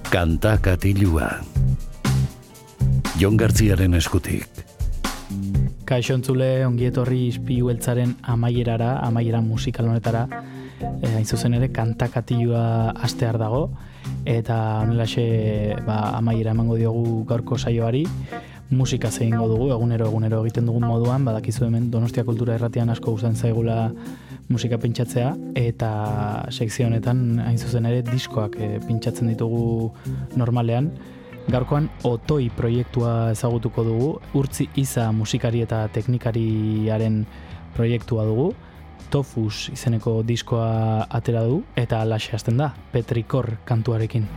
Kanta katilua. Jon Gartziaren eskutik. Kaixo entzule, ongi etorri izpilu beltzaren amaierara, amaiera musikal honetara, e, hain zuzen ere kantakatilua astear dago, eta honelaxe ba, amaiera emango diogu gaurko saioari, musika egingo dugu, egunero egunero egiten dugun moduan, badakizu hemen Donostia Kultura Erratian asko gustatzen zaigula musika pintsatzea, eta sekzio honetan hain zuzen ere diskoak e, pintsatzen ditugu normalean, Gaurkoan Otoi proiektua ezagutuko dugu, urtzi iza musikari eta teknikariaren proiektua dugu, Tofus izeneko diskoa atera du, eta alaxe hasten da, Petrikor kantuarekin.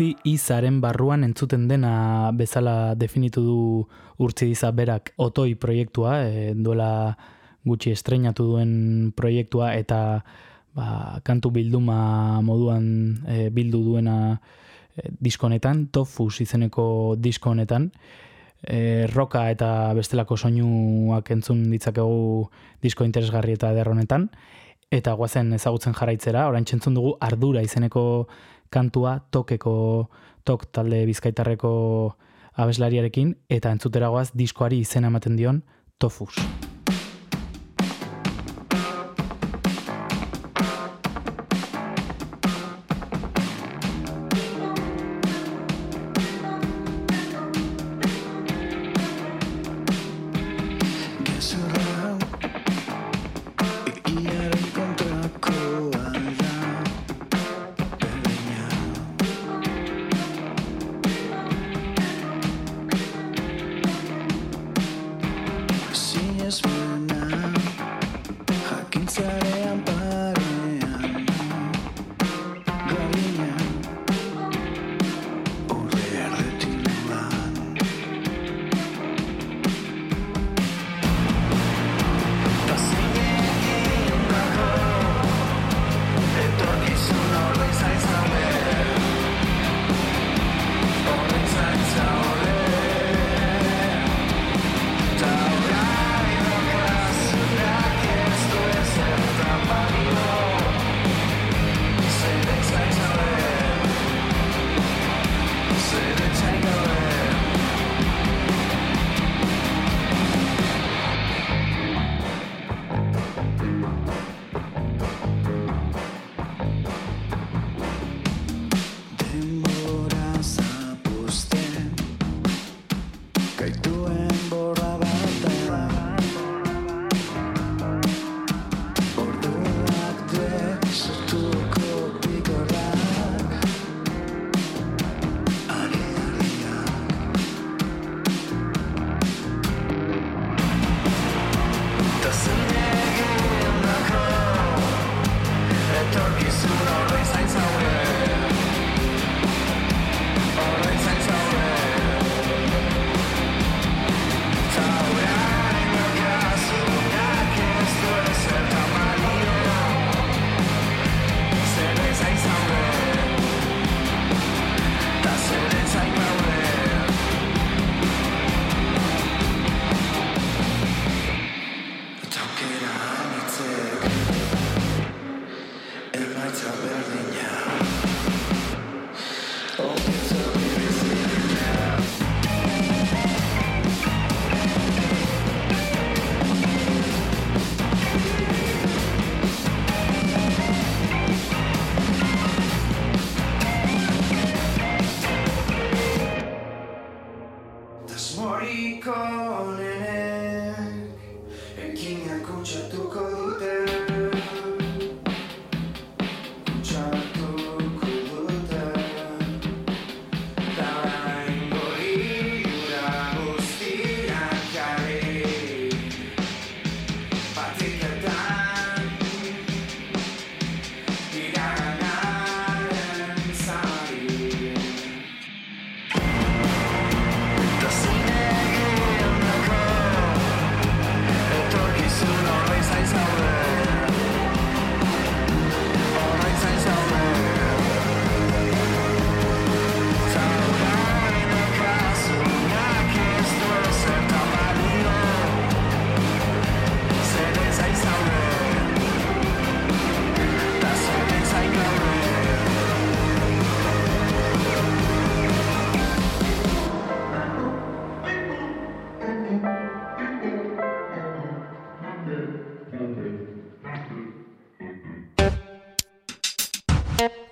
Urtzi izaren barruan entzuten dena bezala definitu du Urtzi iza berak otoi proiektua, e, duela gutxi estreinatu duen proiektua eta ba, kantu bilduma moduan e, bildu duena e, diskonetan, Tofus izeneko diskonetan, e, roka eta bestelako soinuak entzun ditzakegu disko interesgarri eta derronetan, eta guazen ezagutzen jarraitzera, orain txentzun dugu ardura izeneko kantua tokeko tok talde bizkaitarreko abeslariarekin eta entzuteragoaz diskoari izena ematen dion Tofus.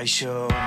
Kaixo Nola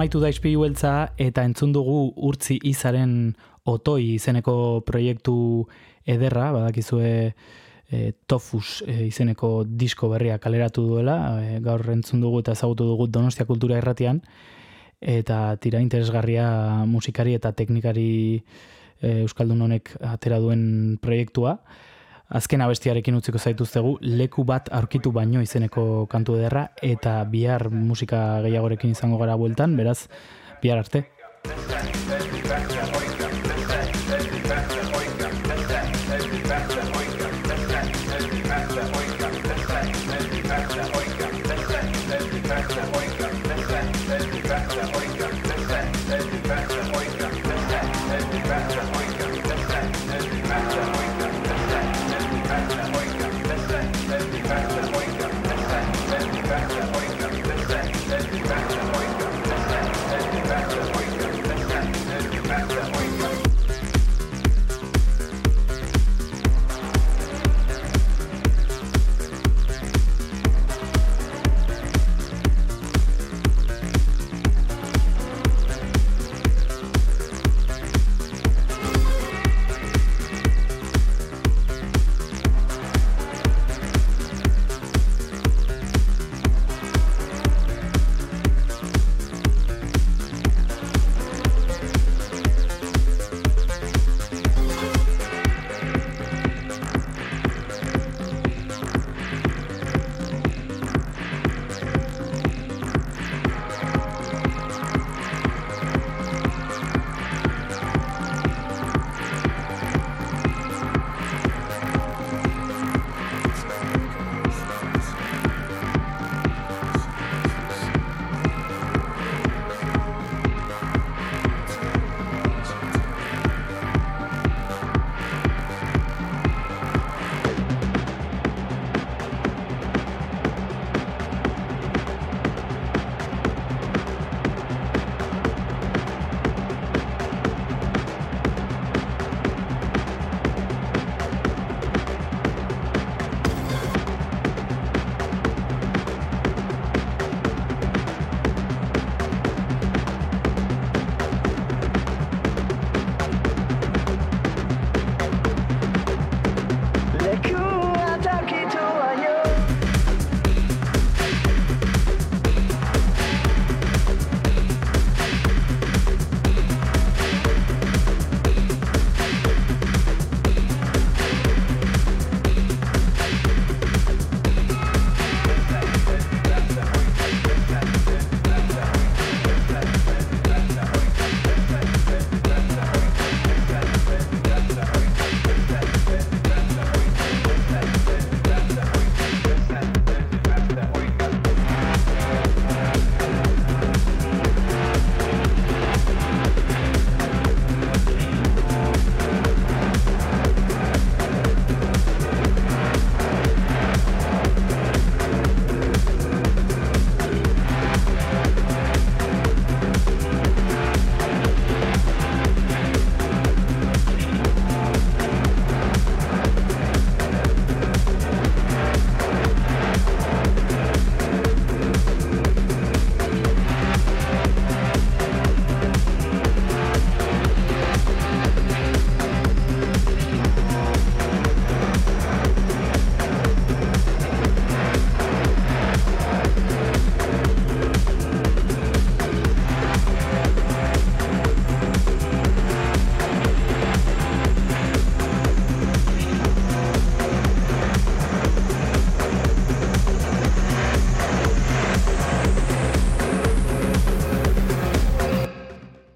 Amaitu da izpilu beltza eta entzun dugu urtzi izaren otoi izeneko proiektu ederra, badakizue e, Tofus e, izeneko disko berria kaleratu duela, e, gaur entzun dugu eta ezagutu dugu Donostia Kultura Erratian, eta tira interesgarria musikari eta teknikari e, Euskaldun honek atera duen proiektua. Azken abestiarekin utziko zaituztegu, leku bat aurkitu baino izeneko kantu ederra, eta bihar musika gehiagorekin izango gara bueltan, beraz, bihar arte.